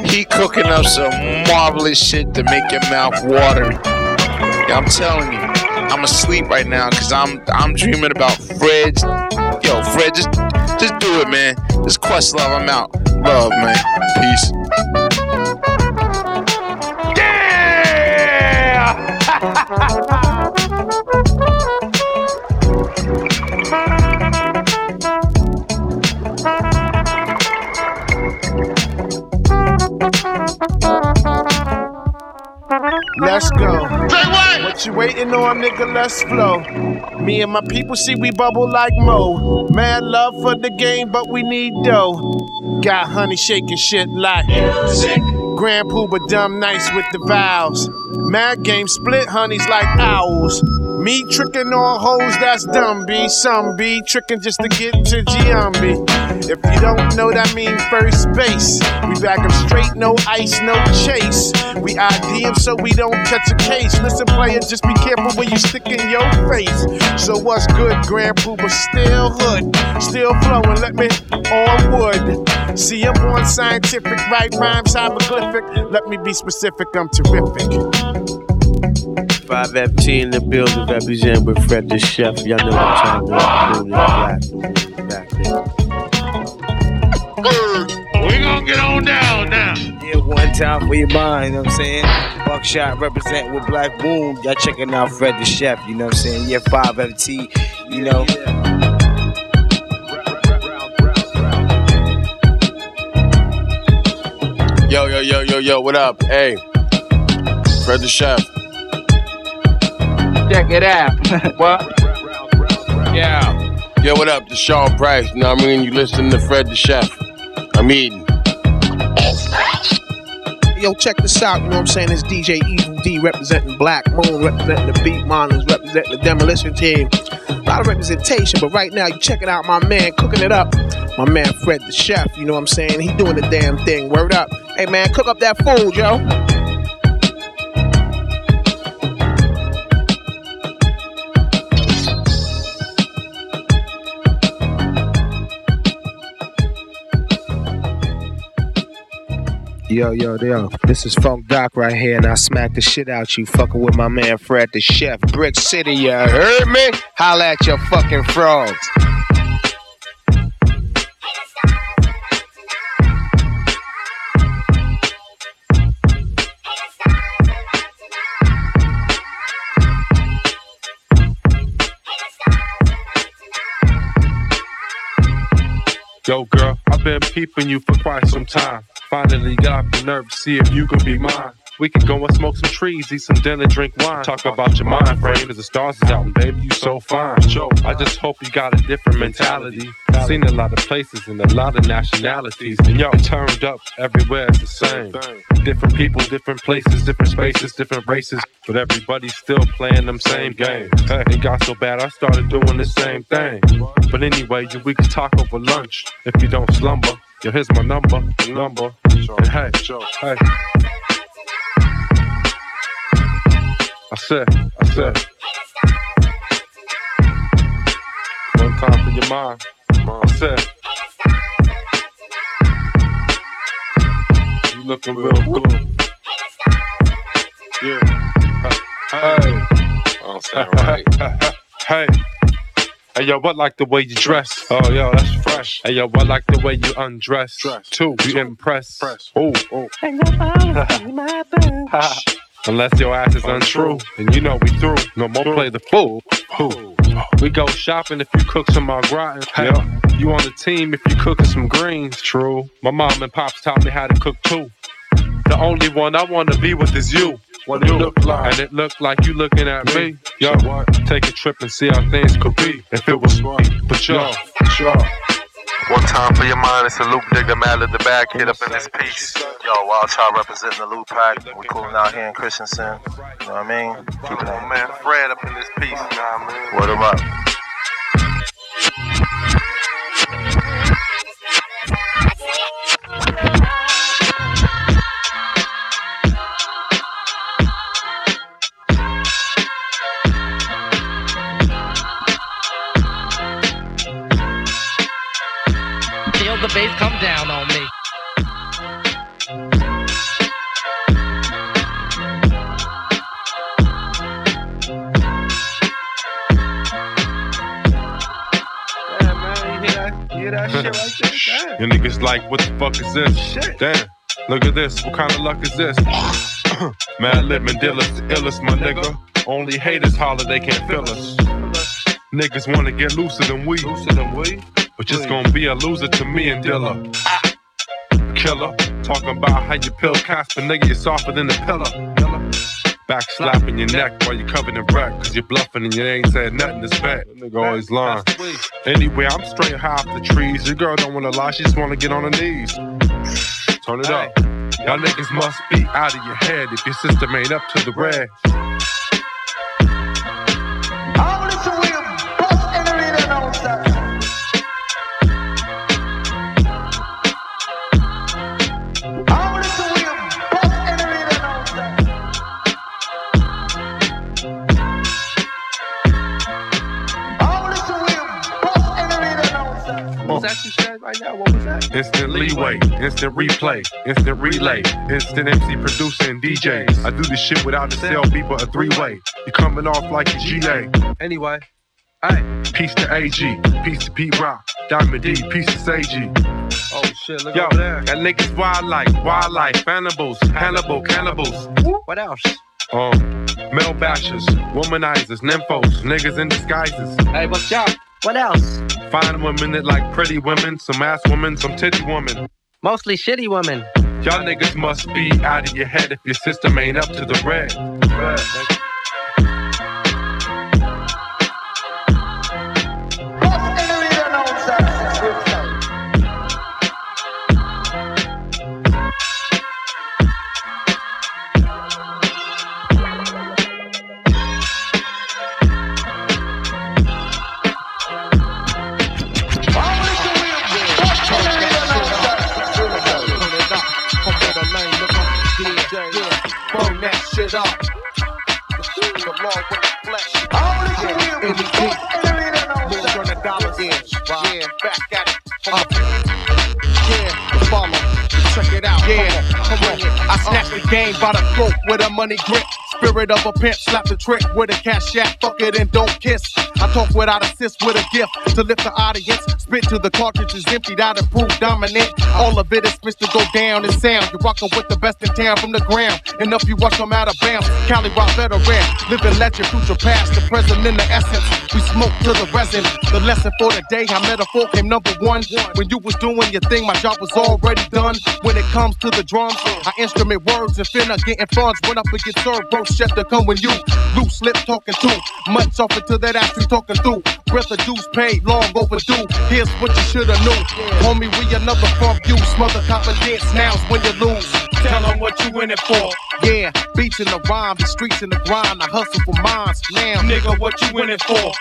He cooking up some marvelous shit to make your mouth water. Yeah, I'm telling you, I'm asleep right now because I'm I'm dreaming about Fred. Yo, Fred, just just do it, man. This Questlove, I'm out. Love, man. Peace. Let's go. Say what? What you waiting on, nigga? Let's flow. Me and my people see we bubble like Mo. Mad love for the game, but we need dough. Got honey shaking shit like music. Grand Puba dumb nice with the vowels. Mad game split honeys like owls. Me tricking on hoes, that's dumb, B. Some be tricking just to get to Giambi. If you don't know, that means first base. We back 'em straight, no ice, no chase. We ID 'em so we don't catch a case. Listen, player, just be careful when you stick in your face. So what's good, Grand Puba? Still hood, still flowing. Let me on wood. See, I'm on scientific, right rhymes, hieroglyphic. Let me be specific, I'm terrific. 5FT in the building, represent with Fred the Chef. Y'all know what I'm trying to do. Black, We gonna get on down now. Yeah, one time for your mind, you know what I'm saying? Buckshot represent with Black Moon. Y'all checking out Fred the Chef, you know what I'm saying? Yeah, 5FT, you know. Yo, yo, yo, yo, yo, what up? Hey, Fred the Chef. Check it out. what? Yeah. Yo, what up? This Sean Price. You know what I mean? You listen to Fred the Chef. I'm eating. Yo, check this out. You know what I'm saying? It's DJ Evil Dee representing Black Moon, representing the Beatminerz, representing the Demolition Team. A lot of representation, but right now you checking out my man cooking it up. My man Fred the Chef, you know what I'm saying? He doing the damn thing. Word up. Hey man, cook up that food, yo. Yo, yo, yo, this is Funk Doc right here, and I smack the shit out you fucking with my man Fred the Chef. Brick City, you heard me? Holla at your fucking frogs. Yo, girl, I've been peeping you for quite some time. Finally got the nerve to see if you could be mine. We can go and smoke some trees, eat some dinner, drink wine. Talk about your mind frame as the stars is out, and baby, you so fine. Joe, I just hope you got a different mentality. Seen a lot of places and a lot of nationalities, and yo, turned up everywhere it's the same. Different people, different places, different spaces, different races, but everybody's still playing them same games. It got so bad I started doing the same thing. But anyway, we can talk over lunch if you don't slumber. Yo, here's my number, number. Hey, hey. I said, I said. One time for your mind. I said. You looking real good. Yeah. Hey. I sound right. Hey. Hey yo, what like the way you dress? Oh yo, that's fresh. Hey yo, I like the way you undress? Dress. Too, you impress. Oh, oh. Unless your ass is untrue, then you know we through. No more play the fool. Who? We go shopping if you cook some au gratin. Hey, you on the team if you cooking some greens. True. My mom and pops taught me how to cook too. The only one I wanna be with is you. What it look like, and it looked like you looking at me. Yo, take a trip and see how things could be if it was me. But yo, yo. One time for your mind, it's a loop digger, mad at the back, hit up in this piece. Yo, Wild Child representing the Lootpack. We cooling out here in Christensen. You know what I mean? Keeping on man Fred up in this piece. You know what I mean? Word him up. Down on me. Your niggas like, what the fuck is this? Shit. Damn, look at this. What kind of luck is this? Madlib and Dilla's the illest, my nigga. Only haters holler, they can't feel us. Niggas wanna get looser than we. Looser than we? But just gonna be a loser to me and Dilla. Ah. Killer, talking about how you pill Casper, nigga, you're softer than the pillar. Back slapping your neck while you covered in wreck. Cause you're bluffing and you ain't said nothing to bet. Nigga always lying. Anyway, I'm straight high off the trees. Your girl don't wanna lie, she just wanna get on her knees. Turn it up. Y'all niggas must be out of your head if your system ain't up to the red. Right now? What was that? Instant leeway, instant replay, instant relay, instant MC producing DJs. I do this shit without a cell beat but a three way. You coming off like a GA. Anyway, Peace to AG, peace to Pete Rock, Diamond D, peace to Sage. Oh shit, look Yo, over there. that niggas wildlife, wildlife, cannibals, Hannibal, cannibals. What else? Um, male bashers, womanizers, nymphos, niggas in disguises. Hey, what's up? What else? Fine women that like pretty women, some ass women, some titty women. Mostly shitty women. Y'all niggas must be out of your head if your system ain't up to the red. Red, shit up. The law with the flesh. Yeah, in the deep. More than a dollar in. Yeah, back at it. Up. Yeah, the follow. Check it out. Yeah, I snatched the game by the throat with a money grip. Spirit of a pimp, slap the trick with a cash app, fuck it and don't kiss. I talk without assist with a gift to lift the audience. Spit till the cartridge is emptied out and prove dominant. All of it is supposed to go down in sound. You're rocking with the best in town from the ground. Enough you watch them out of bounds. Cali rock veteran, living legend, future past, the present in the essence. We smoke to the resin. The lesson for the day, how metaphor came number one. When you was doing your thing, my job was already done. When it comes to the drums, I instrument words and finna getting funds. Run up and get served, bro. Chef to come when you loose lip talking through. Much off into that ass we talking through. Breath of dues paid, long overdue. Here's what you shoulda knew. Homie, we another from you. Smother confidence now when you lose. Tell them what you in it for. Yeah, beats in the rhyme, the streets in the grind. I hustle for mines. Now, nigga, what you in it for?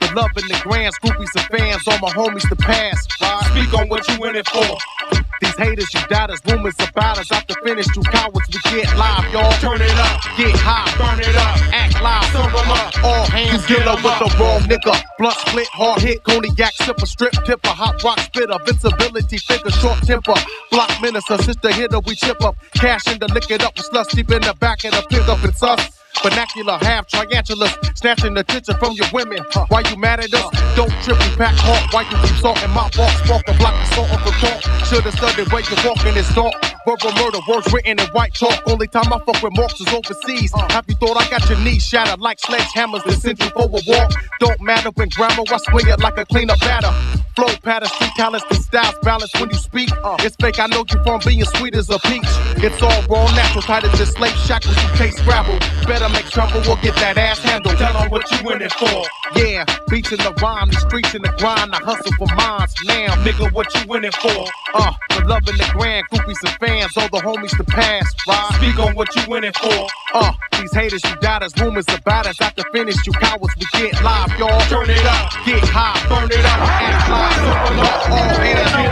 The love in the grands, groupies and fans, all my homies to pass. Right? Speak on what you in it for. These haters, you doubters, rumors about us. After finish, you cowards, we get live, y'all. Turn it up, get high, burn it up, act live, serve 'em up. All hands get up with the wrong nigga. Blunt split, hard hit, cognac, sipper, strip, tipper, hot rock spitter, invincibility, figure, short temper. Block minister, sister hitter, we chip up. Cash in the lick it up, with slush deep in the back of the pickup, it's us. Vernacular, half triangulars, snatching attention from your women. Why you mad at us? Don't trip, we pack hard. Why you keep salting my walk, sparking, block of salt off the talk. Should've studied where you walking this dark. Verbal murder, words written in white chalk. Only time I fuck with marks is overseas. Have you thought I got your knees shattered like sledgehammers that send you for a walk? Don't matter when grammar, I swing it like a cleanup batter. Flow pattern, street talents, the styles balance when you speak. It's fake, I know you from being sweet as a peach. It's all raw, natural, tight as the slave shackles. You taste gravel. Better make trouble or get that ass handled. Tell them what you in it for. Yeah, beats in the rhyme, the streets in the grind. I hustle for mines now. Nigga, what you in it for? Uh, the love in the grand, groupies and fans, all the homies to pass. by. Speak on what you winning for. Uh, these haters, you doubters, rumors about us. After finish, you cowards, we get live, y'all. Turn it up, get high, burn it up, act live, it up, all hands on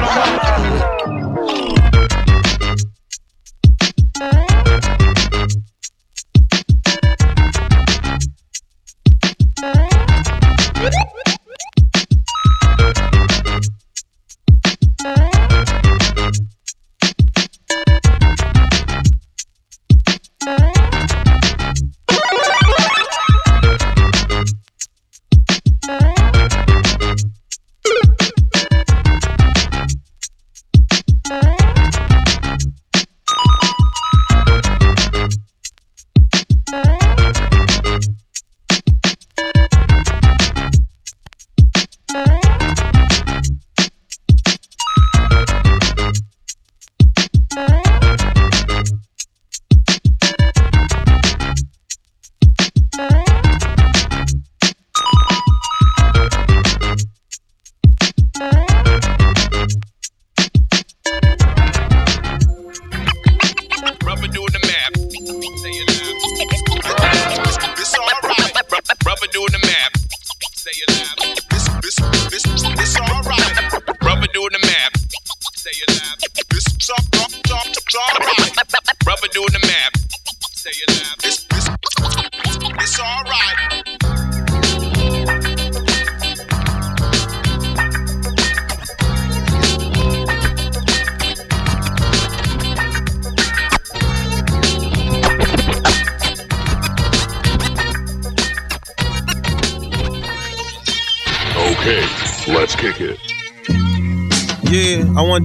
up.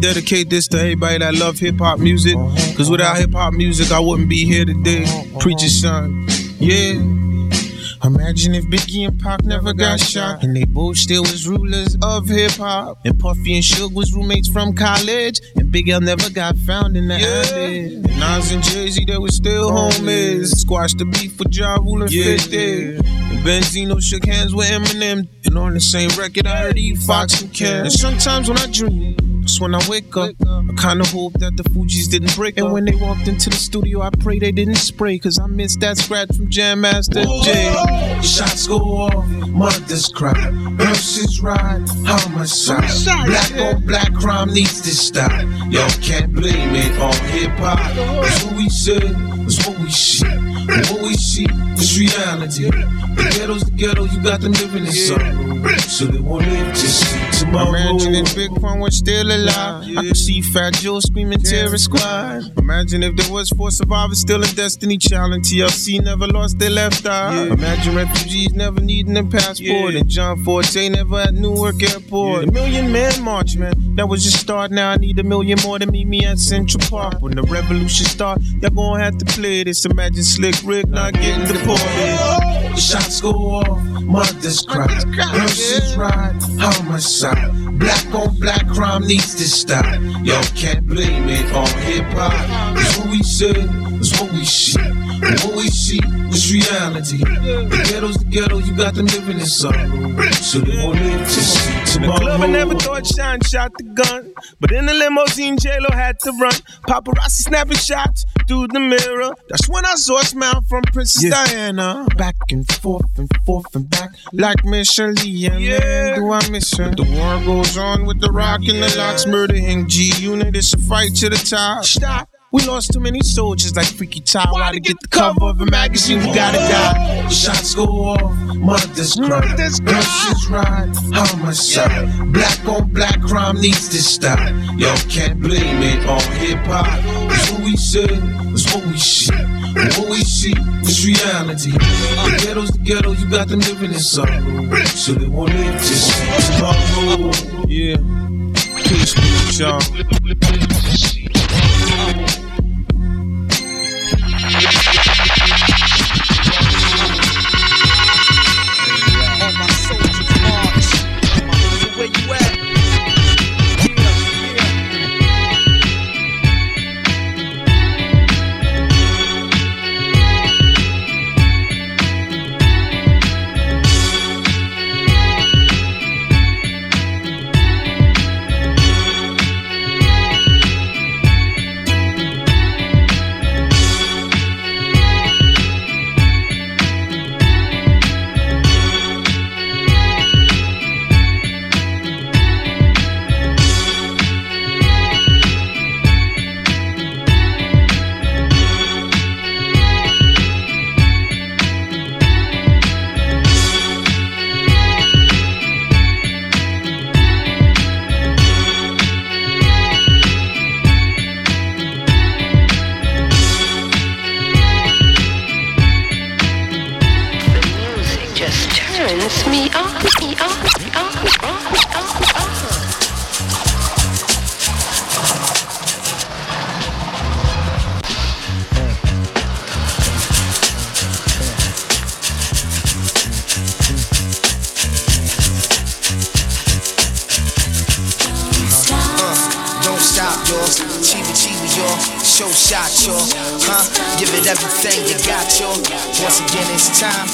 Dedicate this to everybody that love hip hop music. Cause without hip hop music, I wouldn't be here today. Preacher's son. Yeah. Imagine if Biggie and Pac never got shot, and they both still was rulers of hip hop. And Puffy and Suge was roommates from college, and Big L never got found in the alley. And Nas and Jay Z, they were still oh, homies. Squashed the beef with Ja Rule and 50. And Benzino shook hands with Eminem, and on the same record, I heard E Fox and Ken. And sometimes when I dream. When I wake up. I kinda hope that the Fugees didn't break. And when they walked into the studio, I pray they didn't spray. Cause I missed that scratch from Jam Master Jay. Shots go off, mothers cry. Nurses ride, homicide. Black on black crime needs to stop. Y'all can't blame it on hip hop. That's what we said, that's what we what we see is reality. The ghetto's the ghetto, you got them living in sorrow. So they won't live to see tomorrow. Imagine if Big Pun was still alive. I could see Fat Joe screaming Terror Squad. Imagine if there was four survivors still in Destiny's Child. TLC never lost their left eye. Imagine refugees never needing a passport. And John Forte never at Newark Airport. A Million Man March, man. That was just start. Now I need a million more to meet me at Central Park. When the revolution start, y'all gonna have to play this. Imagine Slick Rick not getting deported. The shots go off, mothers cry. Nurses ride, homicide. Black on black crime needs to stop. Y'all can't blame it on hip hop. It's what we said, it's what we see. And what we see is reality. The ghetto's the ghetto, you got them living in sorrow. So they won't live to see tomorrow. The club I never thought Sean shot the gun. But in the limousine, J-Lo had to run. Paparazzi snapping shots through the mirror. That's when I saw a smile from Princess Diana. Back and forth and forth and back like Miss Shirley. And man, do I miss her? The war goes on with the rock and the locks. Murder Inc. G Unit, it's a fight to the top. Stop. We lost too many soldiers like Freaky Tah. Why to get the cover of a magazine? We gotta die. Shots go off, mothers cry. Nurses ride, homicide. Black on black crime needs to stop. Y'all can't blame it on hip hop. It's what we said, it's what we see. And what we see is reality. The ghetto's the ghetto, you got them living in sorrow. So they won't live to see tomorrow. Yeah. Peace, peace, y'all. Y'all. Huh? Give it everything you got, y'all. Once again, it's time.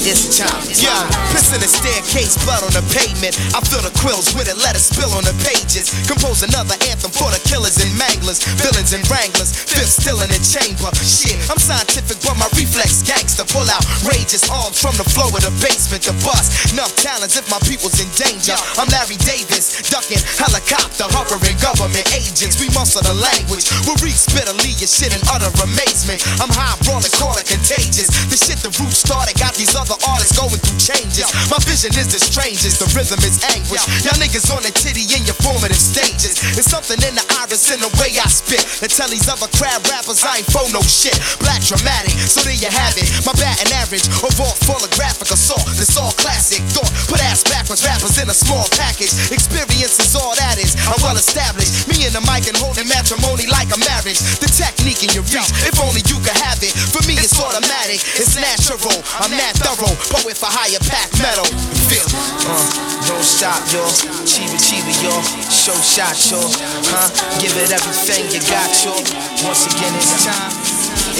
It's time. Yeah, piss in the staircase, blood on the pavement. I fill the quills with it, let it spill on the pages. Compose another anthem for the killers and manglers, villains and wranglers. Fifth still in the chamber. Shit, I'm scientific, but my reflex gangster. Pull out rageous arms from the floor of the basement to bust. Enough talents if my people's in danger. I'm Larry Davis, ducking helicopter, hovering government agents. We muscle the language. We read spitterly your shit in utter amazement. I'm high, brawling, call it contagious. The shit the roots started got these other other artists going through changes. My vision is the strangest, the rhythm is anguish. Y'all niggas on the titty in your formative stages. It's something in the iris in the way I spit. That tell these other crab rappers I ain't for no shit. Black dramatic, so there you have it. My batting average, vault full of graphic assault. It's all classic thought. Put ass backwards, rappers in a small package. Experience is all that is. I'm well established. Me and the mic and holding matrimony like a marriage. The technique in your reach, if only you could have it. For me, it's automatic, it's natural. I'm that thorough, poet for higher pack metal. Feel. Uh, don't stop, yo. Chiba chiba, yo. Show shot, yo. Huh? Give it everything you got, yo. Once again, it's time.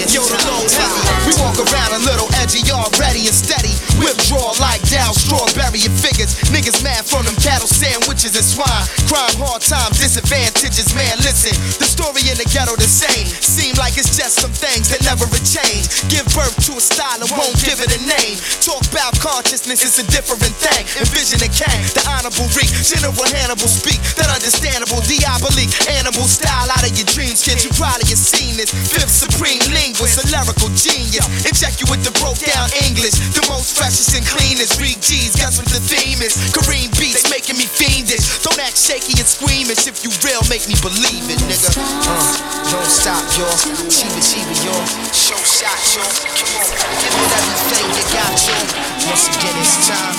It's Yo, the low heavy. We walk around a little edgy, all ready and steady. Whip draw like down strawberry and figures. Niggas mad from them cattle sandwiches and swine. Crime, hard time, disadvantages, man. Listen, the story in the ghetto the same. Seem like it's just some things that never change. Give birth to a style and won't give it a name. Talk about consciousness is a different thing. Envision a king, the honorable reek. General Hannibal speak, that understandable, diabolique. Animal style out of your dreams, kids. You probably have seen this. Fifth supreme linguist, a lyrical genius. Inject you with the broke down English. The most freshest and cleanest. Read G's, guess what the theme is? Kareem beats they making me fiendish. Don't act shaky and squeamish. If you real, make me believe it, nigga. Uh, don't stop, yo. Chiba chiba, yo. Show shot, yo. Come on, give it everything you got, yo. Once again, it's time.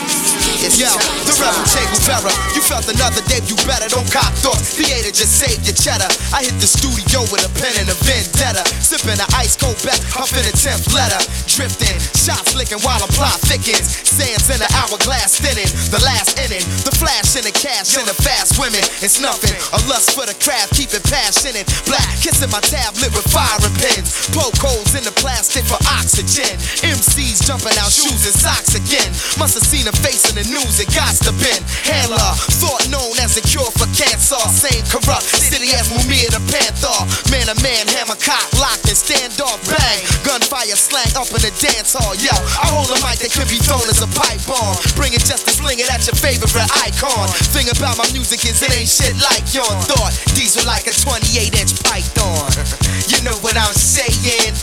It's Yo, time. the rebel Che Guevara. You felt another day, you better don't cop thoughts. Theater just saved your cheddar. I hit the studio with a pen and a vendetta. Sipping an ice cold back, huffing a 10th letter. Drifting, shots licking while a plot thickens. Sands in the hourglass thinning. The last inning, the flash in the cash and the fast women. It's nothing. A lust for the craft, keep it passionate. Black, kissing my tablet with firing pins. Poke holes in the plastic for oxygen. MCs jumping out shoes and socks again. Must have seen a face in the news, it got to been. Handler, thought known as a cure for cancer. Same corrupt city as Mumia the Panther. Man a man, hammer cock, locked and stand off, bang. Gunfire slang up in the dance hall, yo. I hold a mic that could be thrown as a pipe bomb. Bring it just to sling it at your favorite icon. Thing about my music is it ain't shit like your thought. Diesel like a 28 inch python. You know what I'm saying?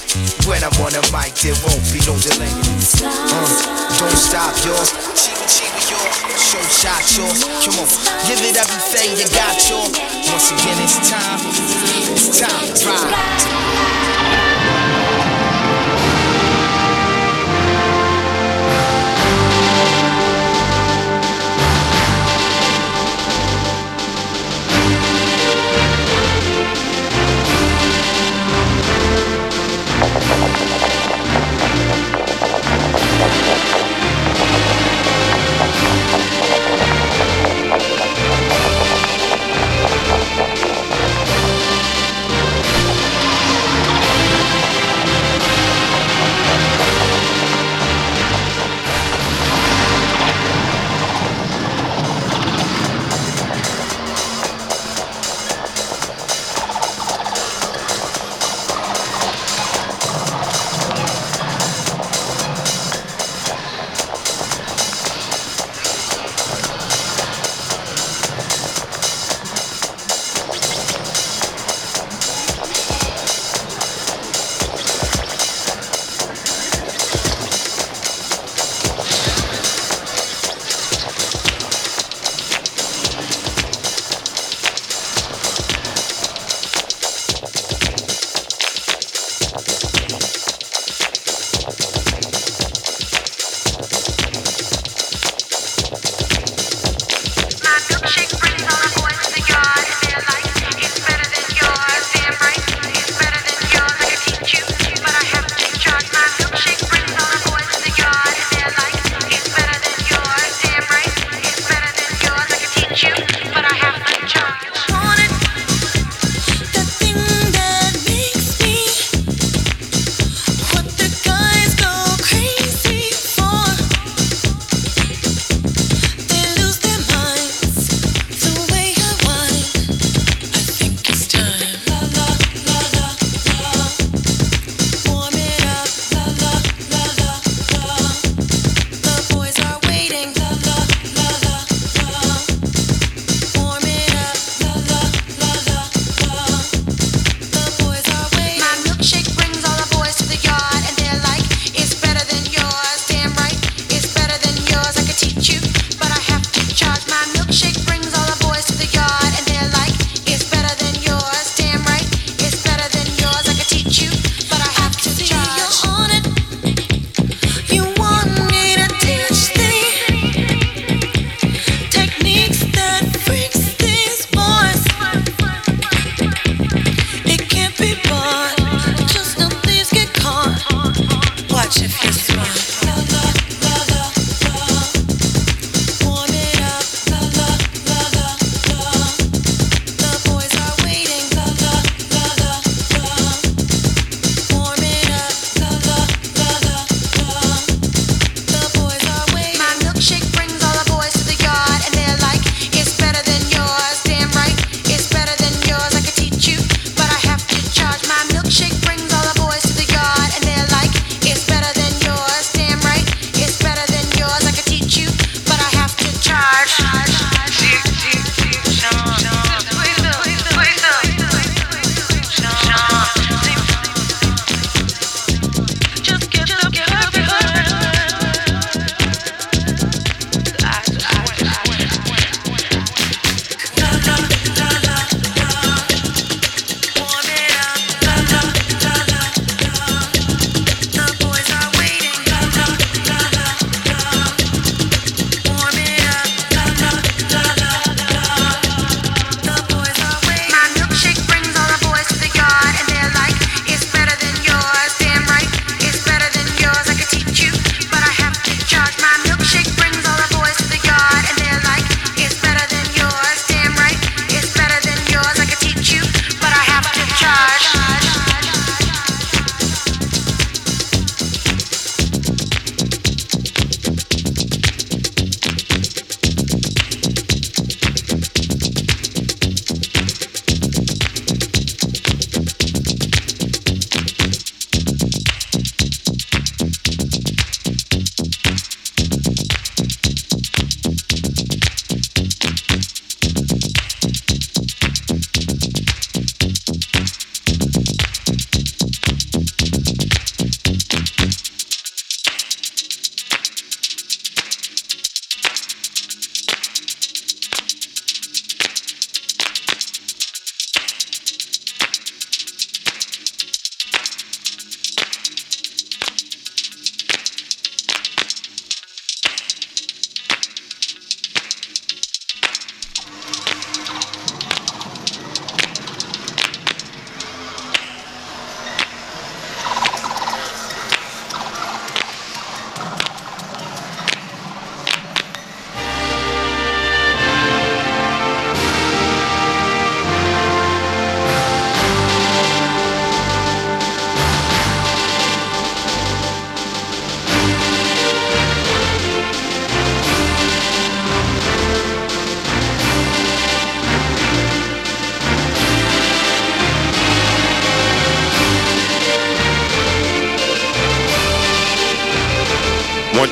When I'm on the mic, there won't be no delay. Uh, don't stop, yo. Chiba chiba, yo. Show shot, yo. Come on, give it everything you got, yo. Once again, it's time. It's time to ride.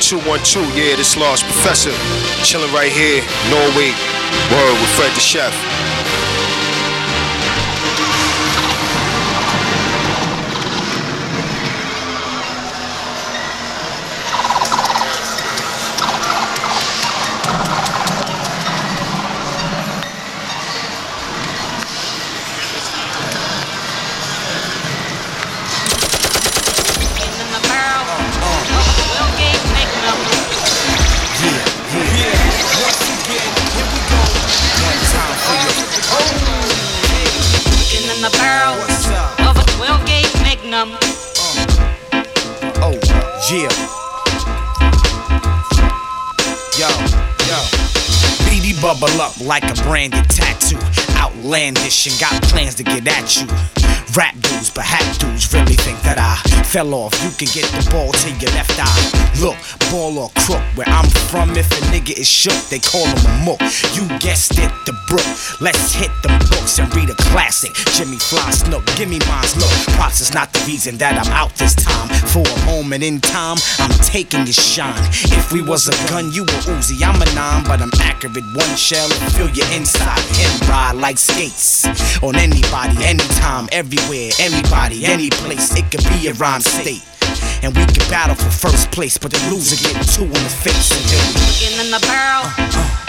Two one two, yeah, this lost professor. Chilling right here, Norway. Word with Fred the Chef. Tattoo. Outlandish and got plans to get at you. Rap dudes, but hack dudes really think that I fell off. You can get the ball to your left eye. Look, ball or crook. Where I'm from, if a nigga is shook, they call him a mook. You guessed it, the brook. Let's hit them books and read a classic. Jimmy Fly Snook, give me mine's look. Props is not the reason that I'm out this time. For a moment in time, I'm taking your shine. If we was a gun, you were Uzi. I'm a nine, but I'm accurate. One shell fill your inside and ride like skates. On anybody, anytime, everywhere, anybody, any place. It could be a rhyme state. And we can battle for first place, but the loser get two in the face until we in the barrel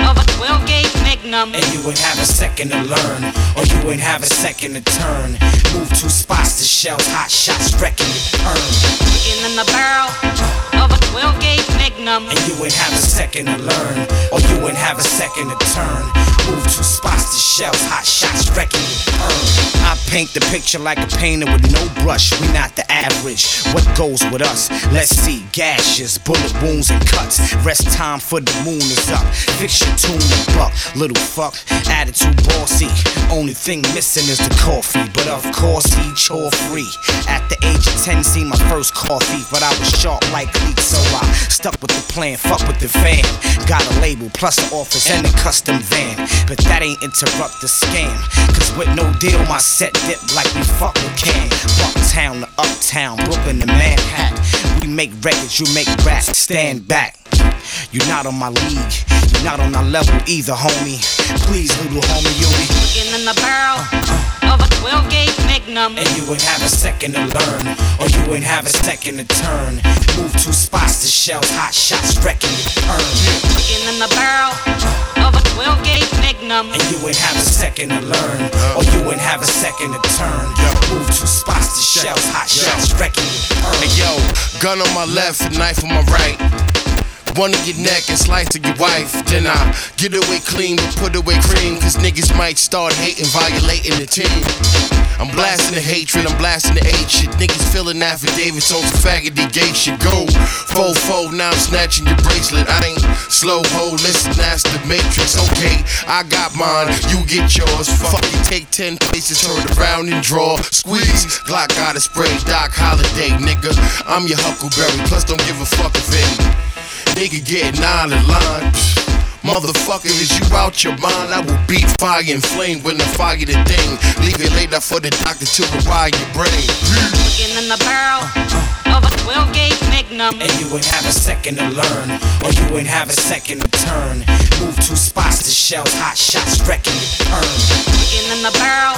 of a 12 gauge Magnum. And you ain't have a second to learn, or you ain't have a second to turn. Move two spots, the shells, hot shots, wrecking your turn. Looking in the barrel of a 12 gauge Magnum. And you ain't have a second to learn, or you ain't have a second to turn. Move two spots, the shells, hot shots, wrecking your turn. I paint the picture like a painter with no brush. We not the average. What goes with us? Let's see gashes, bullet wounds, and cuts. Rest time for the moon is up. Fix your tune and buck, little fuck. Attitude bossy. Only thing missing is the coffee, but of course he chore free. At the age of 10, seen my first coffee, but I was sharp like leak, so I stuck with the plan. Fuck with the van. Got a label plus an office and a custom van, but that ain't interrupt the scam. Cause with no deal, my set dip like we fuck with can. Bucktown to uptown, Brooklyn to Manhattan. We make records, you make raps. Stand back. You're not on my league, you're not on our level either, homie. Please, little homie, you be Looking in the barrel of a 12 gauge Magnum. and you ain't have a second to learn, or you ain't have a second to turn. Move two spots, the shells, hot shots, wrecking your turn. Looking in the barrel of a 12 gauge Magnum. And you ain't have a second to learn, or you ain't have a second to turn. Move two spots, the shells, hot shots, wrecking your turn. Hey yo, gun on my left knife on my right. One in your neck and slice to your wife. Then I get away clean, but put away cream. Cause niggas might start hating, violating the team. I'm blasting the hatred, I'm blasting the hate shit. Niggas filling affidavits on some faggoty gay shit. Go, fo fo, now I'm snatching your bracelet. I ain't slow ho, listen, that's the matrix. Okay, I got mine, you get yours. Fuck you, take 10 places, turn around and draw. Squeeze, Glock got a spray, Doc Holliday, nigga. I'm your Huckleberry, plus don't give a fuck if any nigga get nine in line. Motherfucker, is you out your mind? I will beat fire and flame when I fire the thing. Leave it later for the doctor to rewire your brain. Looking in the barrel uh, uh. Of a 12 gauge Magnum. And you ain't have a second to learn, or you ain't have a second to turn. Move two spots, the shells, hot shots, wrecking your turn. Looking in the barrel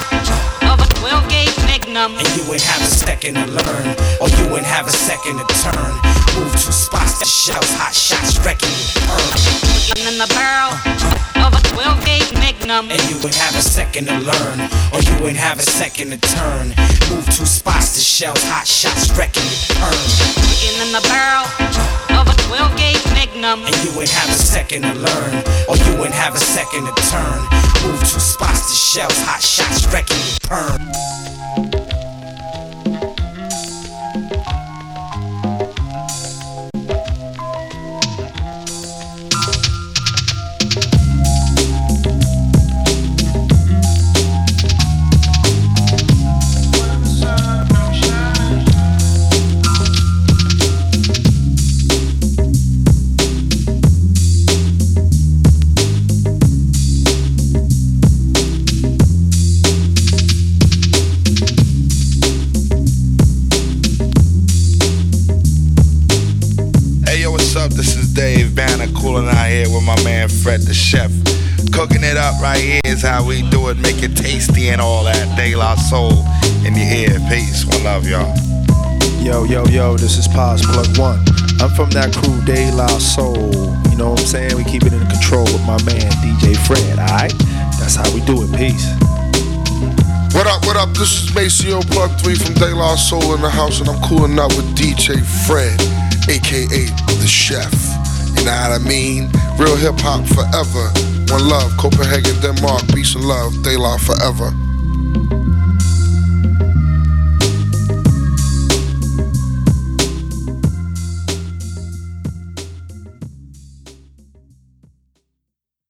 of a 12 gauge Magnum. And you ain't have a second to learn, or you ain't have a second to turn. Move two spots, the shells, hot shots, wrecking your turn. Looking in the barrel of a 12 gauge Magnum. And you ain't have a second to learn, or you ain't have a second to turn. Move two spots, the shells, hot shots, wrecking your turn. In the barrel of a 12 gauge Magnum. And you ain't have a second to learn, or you ain't have a second to turn. Move two spots, the shells, hot shots, wrecking your perm. Fred the chef. Cooking it up right here is how we do it. Make it tasty and all that. De La Soul in your ear. Peace. One love, y'all. Yo, yo, yo, this is Pos Plug One. I'm from that crew, De La Soul. You know what I'm saying? We keep it in control with my man, DJ Fred, alright? That's how we do it. Peace. What up, what up? This is Maseo Plug 3 from De La Soul in the house, and I'm cooling up with DJ Fred, aka The Chef. Know what I mean? Real hip hop forever. One love, Copenhagen, Denmark, peace and love, De La forever.